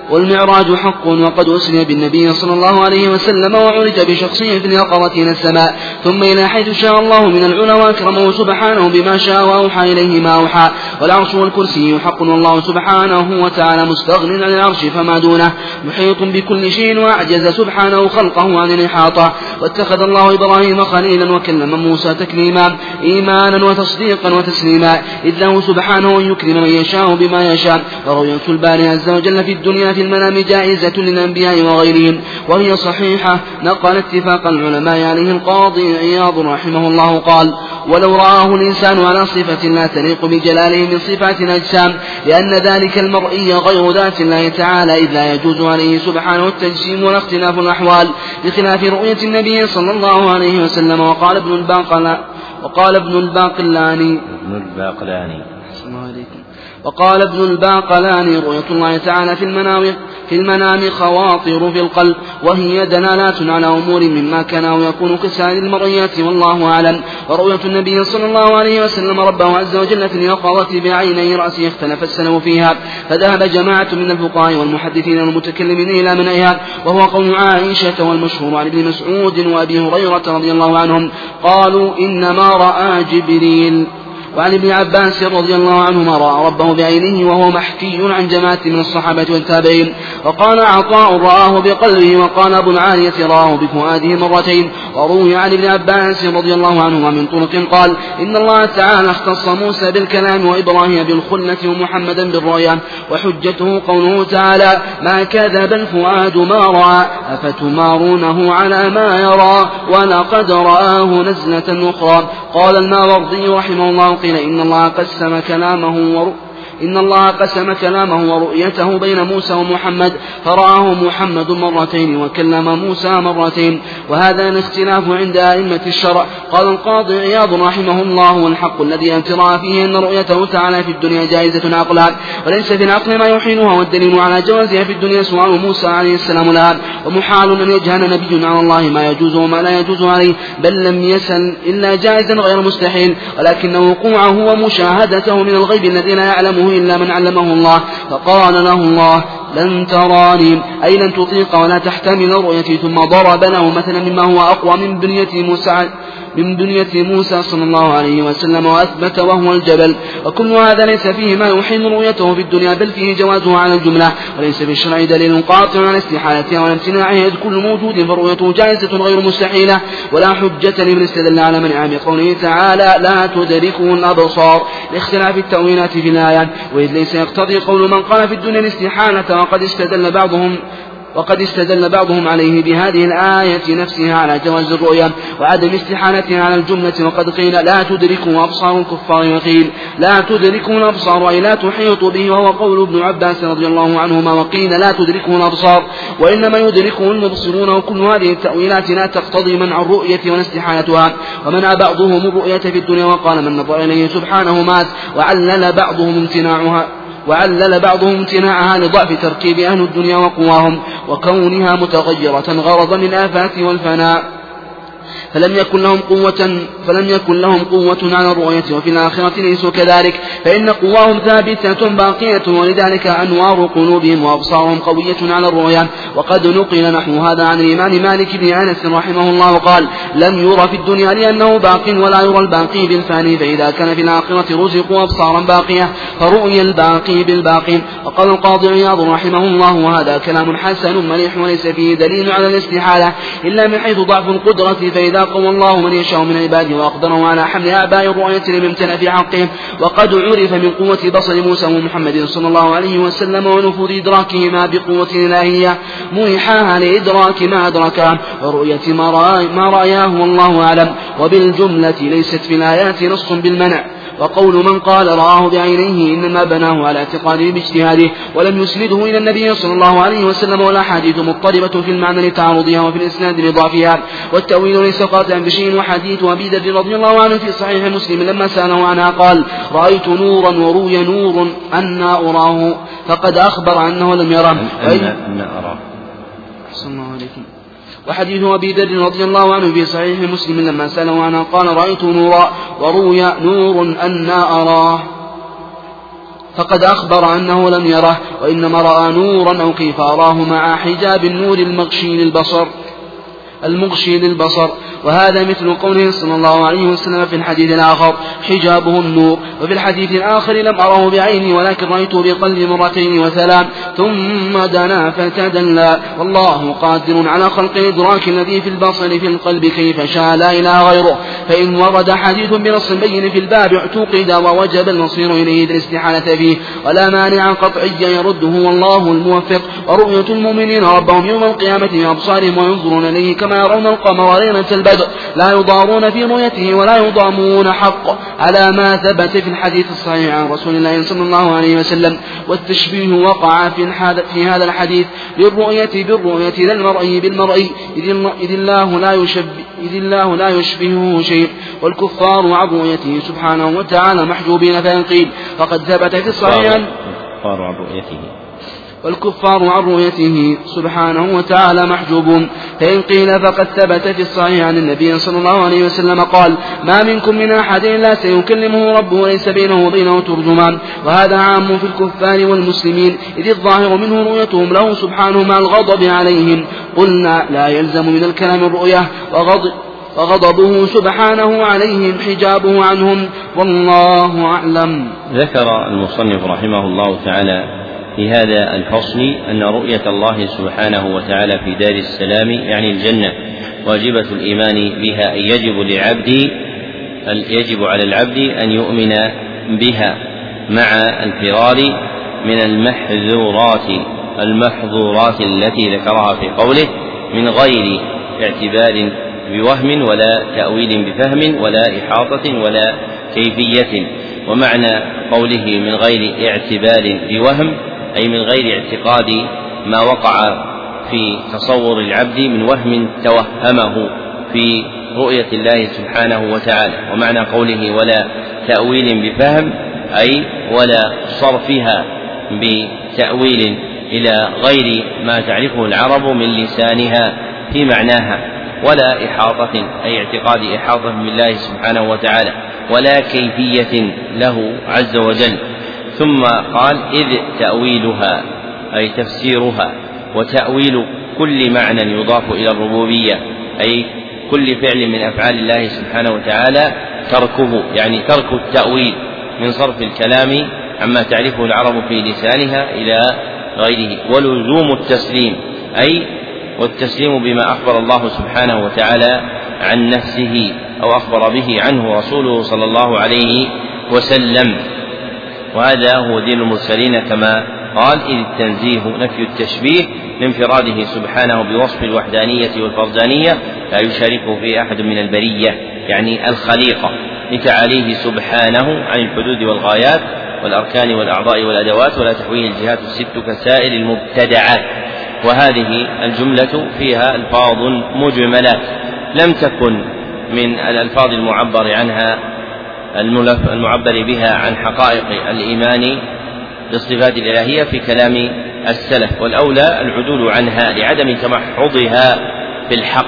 والمعراج حق وقد أسري بالنبي صلى الله عليه وسلم وعرج بشخصه في اليقظة إلى السماء. ثم إلى حيث شاء الله من العلا وأكرمه سبحانه بما شاء وأوحى إليه ما أوحى. والعرش والكرسي حق والله سبحانه وتعالى مستغن عن العرش فما دونه. محيط بكل شيء وأعجز سبحانه خلقه عن الإحاطة. واتخذ الله إبراهيم خليلا وكلم موسى تكليما. إيمانا وتصديقا وتسليما. إذ له سبحانه أن يكرم من يشاء بما يشاء. ورؤية الباري عز وجل في الدنيا في المنام جائزة للأنبياء وغيرهم وهي صحيحة نقل اتفاق العلماء عليه القاضي عياض رحمه الله قال ولو رآه الإنسان على صفة لا تليق بجلاله من صفات الأجسام لأن ذلك المرئي غير ذات الله تعالى إذ لا يجوز عليه سبحانه التجسيم ولا اختلاف الأحوال بخلاف رؤية النبي صلى الله عليه وسلم. وقال ابن الباقلاني. وقال ابن الباقلاني. ابن الباقلاني وقال ابن الباقلاني رؤية الله تعالى في المنام في المنام خواطر في القلب وهي دلالات على أمور مما كان أو يكون كسائر المرئيات والله أعلم. ورؤية النبي صلى الله عليه وسلم ربه عز وجل في اليقظة بعيني رأسه اختلف السلف فيها. فذهب جماعة من الفقهاء والمحدثين والمتكلمين إلى منعها وهو قول عائشة والمشهور عن ابن مسعود وأبي هريرة رضي الله عنهم. قالوا إنما رأى جبريل. وعن ابن عباس رضي الله عنهما رأى ربه بعينه وهو محكي عن جماعة من الصحابة والتابعين وقال عطاء رآه بقلبه وقال أبو العالية رآه بفؤاده مرتين وروي عن ابن عباس رضي الله عنهما من طرق قال إن الله تعالى اختص موسى بالكلام وإبراهيم بالخلة ومحمدا بالرؤيا وحجته قوله تعالى ما كذب الفؤاد ما رأى أفتمارونه على ما يرى ولقد رآه نزلة أخرى قال الماوردي رحمه الله قيل إن الله قسم كلامه إن الله قسم كلامه ورؤيته بين موسى ومحمد فرآه محمد مرتين وكلم موسى مرتين وهذا الاختلاف عند أئمة الشرع. قال القاضي عياض رحمه الله والحق الذي امترى فيه أن رؤيته تعالى في الدنيا جائزة عقلا وليس في العقل ما يحيلها والدليل على جوازها في الدنيا سؤال موسى عليه السلام لها ومحال أن يجهل نبي على الله ما يجوز وما لا يجوز عليه بل لم يسل إلا جائزا غير مستحيل ولكن وقوعه ومشاهدته من الغيب الذي لا يعلمه إلا من علمه الله فقال له الله لن تراني. أي لن تطيق ولا تحتمل رؤيتي ثم ضرب له مثلا مما هو أقوى من بنية موسى من بنية موسى صلى الله عليه وسلم وأثبت وهو الجبل. وكل هذا ليس فيه ما يحيل رؤيته في الدنيا بل فيه جوازه على الجملة. وليس في الشرع دليل قاطع على استحالتها ولا امتناعها إذ كل موجود فرؤيته جائزة غير مستحيلة. ولا حجة لمن استدل على منعها بقوله تعالى لا تدركه الأبصار. لاختلاف التأويلات في الآيات وإذ ليس يقتضي قول من قال في الدنيا الاستحالة وقد استدل بعضهم وقد استدل بعضهم عليه بهذه الآية نفسها على جواز الرؤيا وعدم استحالتها على الجملة وقد قيل لا تدركه أبصار الكفار وقيل لا تدركه الأبصار أي لا تحيط به وهو قول ابن عباس رضي الله عنهما وقيل لا تدركه الأبصار وإنما يدركه المبصرون وكل هذه التأويلات لا تقتضي منع الرؤية ولا استحالتها ومنع بعضهم الرؤية في الدنيا وقال من نظر إليه سبحانه مات وعلل بعضهم امتناعها وعلل بعضهم امتناعها لضعف تركيب أهل الدنيا وقواهم وكونها متغيرة غرضا للآفات والفناء. فلم يكن لهم قوة فلم يكن لهم قوة على الرؤية وفي الآخرة ليسوا كذلك. فإن قواهم ثابتة باقية ولذلك أنوار قلوبهم وأبصارهم قوية على الرؤيا وقد نقل نحو هذا عن الإمام مالك بن أنس رحمه الله قال لم يرى في الدنيا لأنه باق ولا يرى الباقي بالفاني فإذا كان في الآخرة رزقوا أبصارا باقية فرؤي الباقي بالباقي. وقال القاضي عياض رحمه الله وهذا كلام حسن مليح وليس فيه دليل على الاستحالة إلا من حيث ضعف القدرة فإذا قوى الله من يشاء من عباده وأقدره على حمل آباء الرؤية لم في حقهم وقد عرف من قوة بصر موسى ومحمد صلى الله عليه وسلم ونفوذ إدراكهما بقوة إلهية منحاها لإدراك ما أدركه ورؤية ما رأياه والله أعلم. وبالجملة ليست في الآيات نص بالمنع. وقول من قال رآه بعينيه إنما بناه على اعتقاده باجتهاده ولم يسنده إلى النبي صلى الله عليه وسلم والأحاديث مضطربة في المعنى لتعارضها وفي الإسناد لضعفها. والتأويل ليس قاطعا بشيء وحديث أبي ذر رضي الله عنه في صحيح مسلم لما سأله عنها قال رأيت نورا وروي نور أنا أراه فقد أخبر أنه لم يره. أن, أراه. صلى الله عليكم. وحديث أبي ذر رضي الله عنه في صحيح مسلم لما سأله عنها قال رأيت نورا وروي نور أنا أراه. فقد أخبر أنه لم يره وإنما رأى نورا أو كيف أراه مع حجاب النور المغشي للبصر. المغشي للبصر. وهذا مثل قوله صلى الله عليه وسلم في الحديث الآخر حجابه النور وفي الحديث الآخر لم أره بعيني ولكن رأيته بقلبي مرتين وثلاث ثم دنا فتدلى والله قادر على خلق الإدراك الذي في البصر في القلب كيف شاء لا إله غيره فإن ورد حديث بنص بين في الباب اعتقد ووجب المصير إليه الاستحالة فيه. ولا مانع قطعيا يرده والله الموفق. ورؤية المؤمنين ربهم يوم القيامة بأبصارهم وينظرون إليه كما يرون القمر ليلة البدر. لا يضارون في رؤيته ولا يضامون حق. على ما ثبت في الحديث الصحيح عن رسول الله صلى الله عليه وسلم. والتشبيه وقع في في هذا الحديث. بالرؤية بالرؤية لا المرئي بالمرئي إذ الله لا يشبه إذ الله لا يشبهه شيء. والكفار عن رؤيته سبحانه وتعالى محجوبين فإن قيل. فقد ثبت في الصحيح الكفار عن رؤيته. والكفار عن رؤيته سبحانه وتعالى محجوبون فإن قيل فقد ثبت في الصحيح عن النبي صلى الله عليه وسلم قال ما منكم من أحد إلا سيكلمه ربه ليس بينه وبينه ترجمان. وهذا عام في الكفار والمسلمين إذ الظاهر منه رؤيتهم له سبحانه مع الغضب عليهم. قلنا لا يلزم من الكلام الرؤية وغضب وغضبه سبحانه عليهم حجابه عنهم. والله أعلم. ذكر المصنف رحمه الله تعالى في هذا الفصل أن رؤية الله سبحانه وتعالى في دار السلام يعني الجنة واجبة الإيمان بها يجب للعبد يجب على العبد أن يؤمن بها مع الفرار من المحذورات المحظورات التي ذكرها في قوله من غير اعتبار بوهم ولا تأويل بفهم ولا إحاطة ولا كيفية. ومعنى قوله من غير اعتبار بوهم أي من غير اعتقاد ما وقع في تصور العبد من وهم توهمه في رؤية الله سبحانه وتعالى. ومعنى قوله ولا تأويل بفهم أي ولا صرفها بتأويل إلى غير ما تعرفه العرب من لسانها في معناها. ولا إحاطة أي اعتقاد إحاطة بالله سبحانه وتعالى. ولا كيفية له عز وجل. ثم قال إذ تأويلها أي تفسيرها وتأويل كل معنى يضاف إلى الربوبية أي كل فعل من أفعال الله سبحانه وتعالى تركه يعني ترك التأويل من صرف الكلام عما تعرفه العرب في لسانها إلى غيره. ولزوم التسليم أي والتسليم بما أخبر الله سبحانه وتعالى عن نفسه أو أخبر به عنه رسوله صلى الله عليه وسلم. وهذا هو دين المرسلين كما قال إذ التنزيه نفي التشبيه لانفراده سبحانه بوصف الوحدانية والفردانية لا يشاركه في أحد من البرية يعني الخليقة لتعاليه سبحانه عن الحدود والغايات والأركان والأعضاء والأدوات ولا تحويه الجهات الست كسائر المبتدعات. وهذه الجملة فيها ألفاظ مجملات لم تكن من الألفاظ المعبر عنها المعبر بها عن حقائق الإيمان بالصفات الإلهية في كلام السلف. والأولى العدول عنها لعدم تمحضها بالحق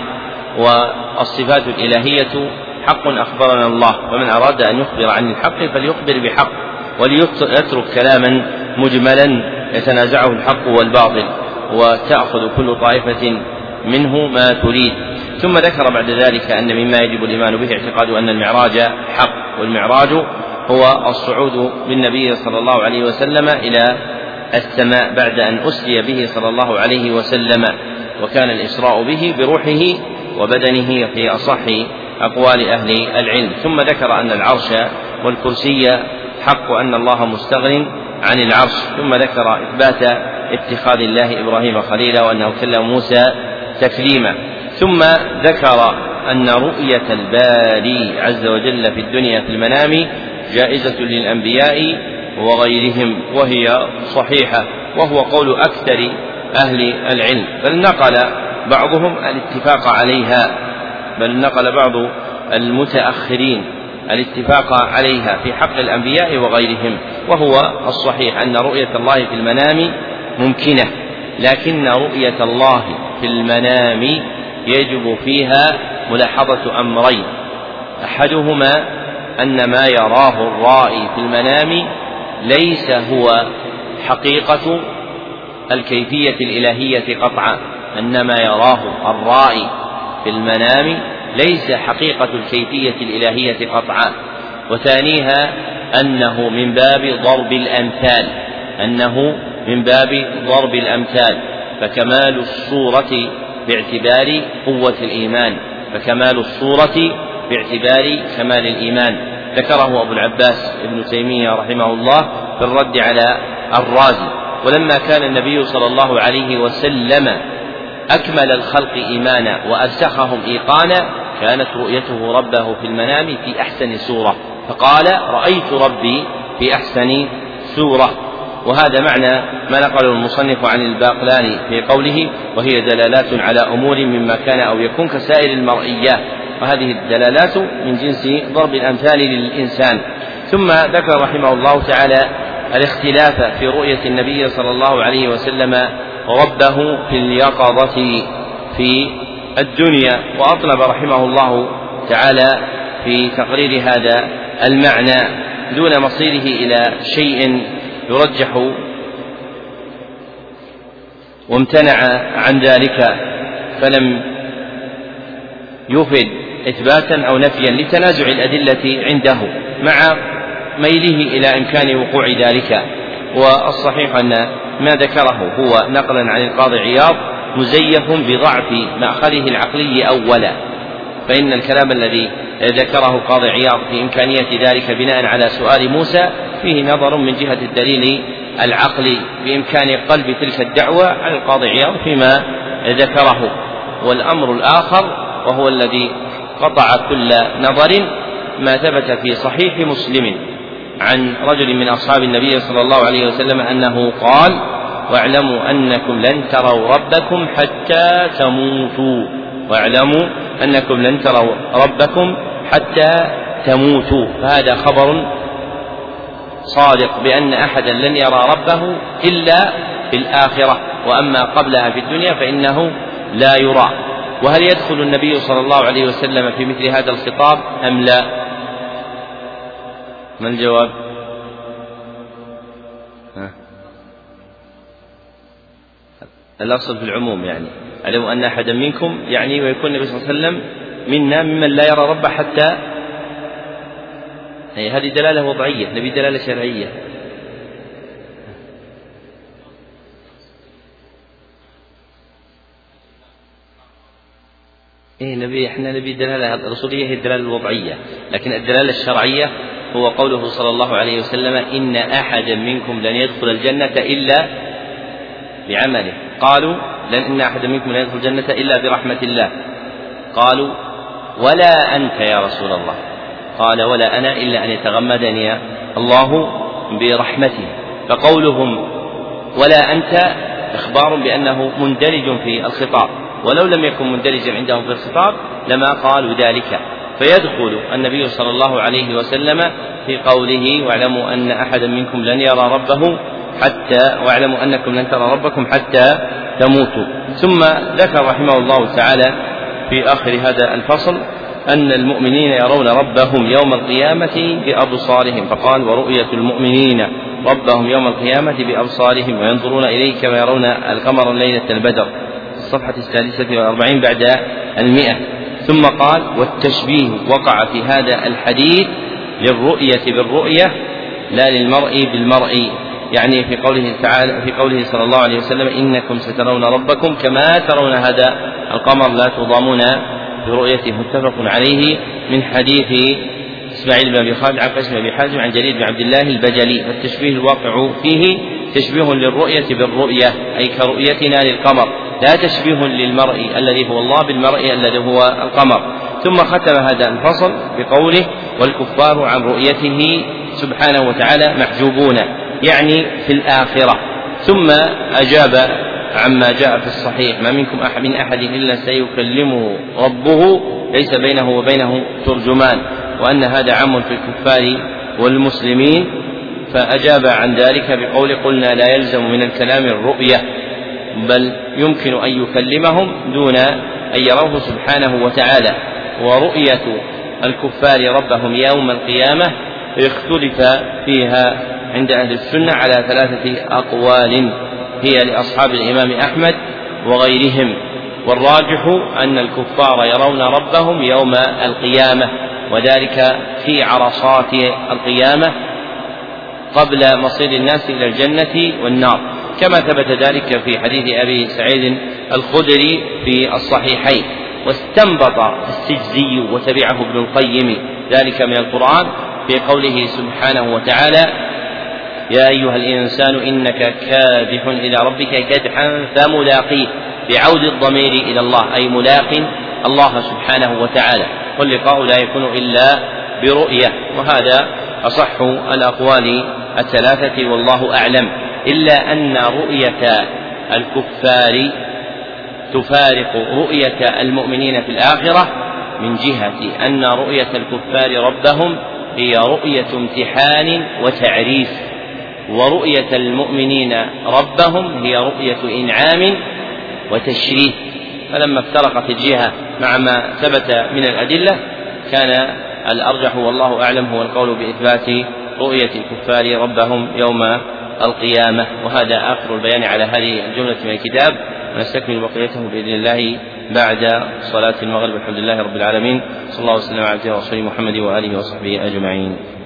والصفات الإلهية حق أخبرنا الله. فمن أراد أن يخبر عن الحق فليخبر بحق وليترك كلاما مجملا يتنازعه الحق والباطل وتأخذ كل طائفة منه ما تريد. ثم ذكر بعد ذلك أن مما يجب الإيمان به اعتقاد أن المعراج حق. والمعراج هو الصعود بالنبي صلى الله عليه وسلم إلى السماء بعد أن أسري به صلى الله عليه وسلم وكان الإسراء به بروحه وبدنه في أصح أقوال أهل العلم. ثم ذكر أن العرش والكرسي حق أن الله مستغن عن العرش. ثم ذكر إثبات اتخاذ الله إبراهيم خليلا وأنه كلم موسى تكليما. ثم ذكر أن رؤية الباري عز وجل في الدنيا في المنام جائزة للأنبياء وغيرهم وهي صحيحة وهو قول أكثر أهل العلم. بل نقل بعضهم الاتفاق عليها بل نقل بعض المتأخرين الاتفاق عليها في حق الأنبياء وغيرهم. وهو الصحيح أن رؤية الله في المنام ممكنة لكن رؤية الله في المنام يجب فيها ملاحظة أمرين. أحدهما أن ما يراه الرائي في المنام ليس هو حقيقة الكيفية الإلهية قطعا. أن ما يراه الرائي في المنام ليس حقيقة الكيفية الإلهية قطعا. وثانيها أنه من باب ضرب الأمثال أنه من باب ضرب الأمثال. فكمال الصورة باعتبار قوة الإيمان. فكمال الصورة باعتبار كمال الإيمان. ذكره أبو العباس ابن تيمية رحمه الله في الرد على الرازي. ولما كان النبي صلى الله عليه وسلم أكمل الخلق إيمانا وأرسخهم إيقانا كانت رؤيته ربه في المنام في أحسن سورة فقال رأيت ربي في أحسن سورة وهذا معنى ما نقله المصنف عن الباقلاني في قوله وهي دلالات على أمور مما كان أو يكون كسائر المرئيات وهذه الدلالات من جنس ضرب الأمثال للإنسان. ثم ذكر رحمه الله تعالى الاختلاف في رؤية النبي صلى الله عليه وسلم ربه في اليقظة في الدنيا. وأطلب رحمه الله تعالى في تقرير هذا المعنى دون مصيره إلى شيء يرجح وامتنع عن ذلك فلم يفد إثباتا أو نفيا لتنازع الأدلة عنده مع ميله إلى إمكان وقوع ذلك. والصحيح أن ما ذكره هو نقلا عن القاضي عياض مزيف بضعف مأخذه العقلي أولا. فإن الكلام الذي ذكره القاضي عياض في إمكانية ذلك بناء على سؤال موسى فيه نظر من جهة الدليل العقلي بإمكان قلب تلك الدعوة على القاضي عياض فيما ذكره. والأمر الآخر وهو الذي قطع كل نظر ما ثبت في صحيح مسلم عن رجل من أصحاب النبي صلى الله عليه وسلم أنه قال واعلموا أنكم لن تروا ربكم حتى تموتوا. واعلموا أنكم لن تروا ربكم حتى تموتوا. فهذا خبر صادق بأن أحدا لن يرى ربه إلا في الآخرة وأما قبلها في الدنيا فإنه لا يرى. وهل يدخل النبي صلى الله عليه وسلم في مثل هذا الخطاب أم لا؟ ما الجواب. الأصل في العموم يعني علموا أن أحدا منكم يعني ويكون النبي صلى الله عليه وسلم منا ممن لا يرى ربه حتى أي هذه دلالة وضعية نبي دلالة شرعية إيه نبي إحنا نبي دلالة الرسولية هي الدلالة الوضعية، لكن الدلالة الشرعية هو قوله صلى الله عليه وسلم: إن أحدا منكم لن يدخل الجنة إلا بعمله، قالوا لن إن أحدا منكم لن يدخل الجنة إلا برحمة الله. قالوا: ولا أنت يا رسول الله. قال: ولا أنا إلا أن يتغمدني الله برحمته. فقولهم ولا أنت إخبار بأنه مندرج في الخطاب. ولو لم يكن مندرجا عندهم في الخطاب لما قالوا ذلك. فيدخل النبي صلى الله عليه وسلم في قوله واعلموا أن أحدا منكم لن يرى ربه حتى واعلموا أنكم لن ترى ربكم حتى تموتوا. ثم ذكر رحمه الله تعالى في آخر هذا الفصل أن المؤمنين يرون ربهم يوم القيامة بأبصارهم. فقال ورؤية المؤمنين ربهم يوم القيامة بأبصارهم وينظرون إليه كما يرون القمر ليلة البدر. الصفحة السادسة والأربعين بعد المئة. ثم قال والتشبيه وقع في هذا الحديث للرؤية بالرؤية لا للمرء بالمرء. يعني في قوله تعالى في قوله صلى الله عليه وسلم إنكم سترون ربكم كما ترون هذا القمر. لا تضامون برؤيته متفق عليه من حديث إسماعيل بن أبي خالد عن قاسم أبي حازم عن جرير بن عبد الله البجلي. فالتشبيه الواقع فيه تشبيه للرؤية بالرؤية أي كرؤيتنا للقمر. لا تشبيه للمرء الذي هو الله بالمرء الذي هو القمر. ثم ختم هذا الفصل بقوله والكفار عن رؤيته سبحانه وتعالى محجوبون يعني في الآخرة. ثم أجاب عما جاء في الصحيح. ما منكم أحد من أحد إلا سيكلمه ربه ليس بينه وبينه ترجمان. وأن هذا عام في الكفار والمسلمين فأجاب عن ذلك بقول قلنا لا يلزم من الكلام الرؤية بل يمكن أن يكلمهم دون أن يروه سبحانه وتعالى. ورؤية الكفار ربهم يوم القيامة اختلف فيها عند أهل السنة على ثلاثة أقوال. هي لأصحاب الإمام أحمد وغيرهم والراجح أن الكفار يرون ربهم يوم القيامة وذلك في عرصات القيامة قبل مصير الناس إلى الجنة والنار. كما ثبت ذلك في حديث أبي سعيد الخدري في الصحيحين. واستنبط السجزي وتبعه ابن القيم ذلك من القرآن في قوله سبحانه وتعالى يا أيها الإنسان إنك كادح إلى ربك كدحا فملاقيه بعود الضمير إلى الله أي ملاق الله سبحانه وتعالى. واللقاء لا يكون إلا برؤية وهذا أصح الأقوال الثلاثة والله أعلم. إلا أن رؤية الكفار تفارق رؤية المؤمنين في الآخرة من جهة أن رؤية الكفار ربهم هي رؤية امتحان وتعريف. ورؤية المؤمنين ربهم هي رؤية إنعام وتشريف. فلما افترقت الجهة مع ما ثبت من الأدلة كان الأرجح والله أعلم هو القول بإثبات رؤية الكفار ربهم يوم القيامة. وهذا آخر البيان على هذه الجملة من الكتاب. ونستكمل بقيته بإذن الله بعد صلاة المغرب. الحمد لله رب العالمين. صلى الله وسلم على ورسوله محمد وآله وصحبه أجمعين.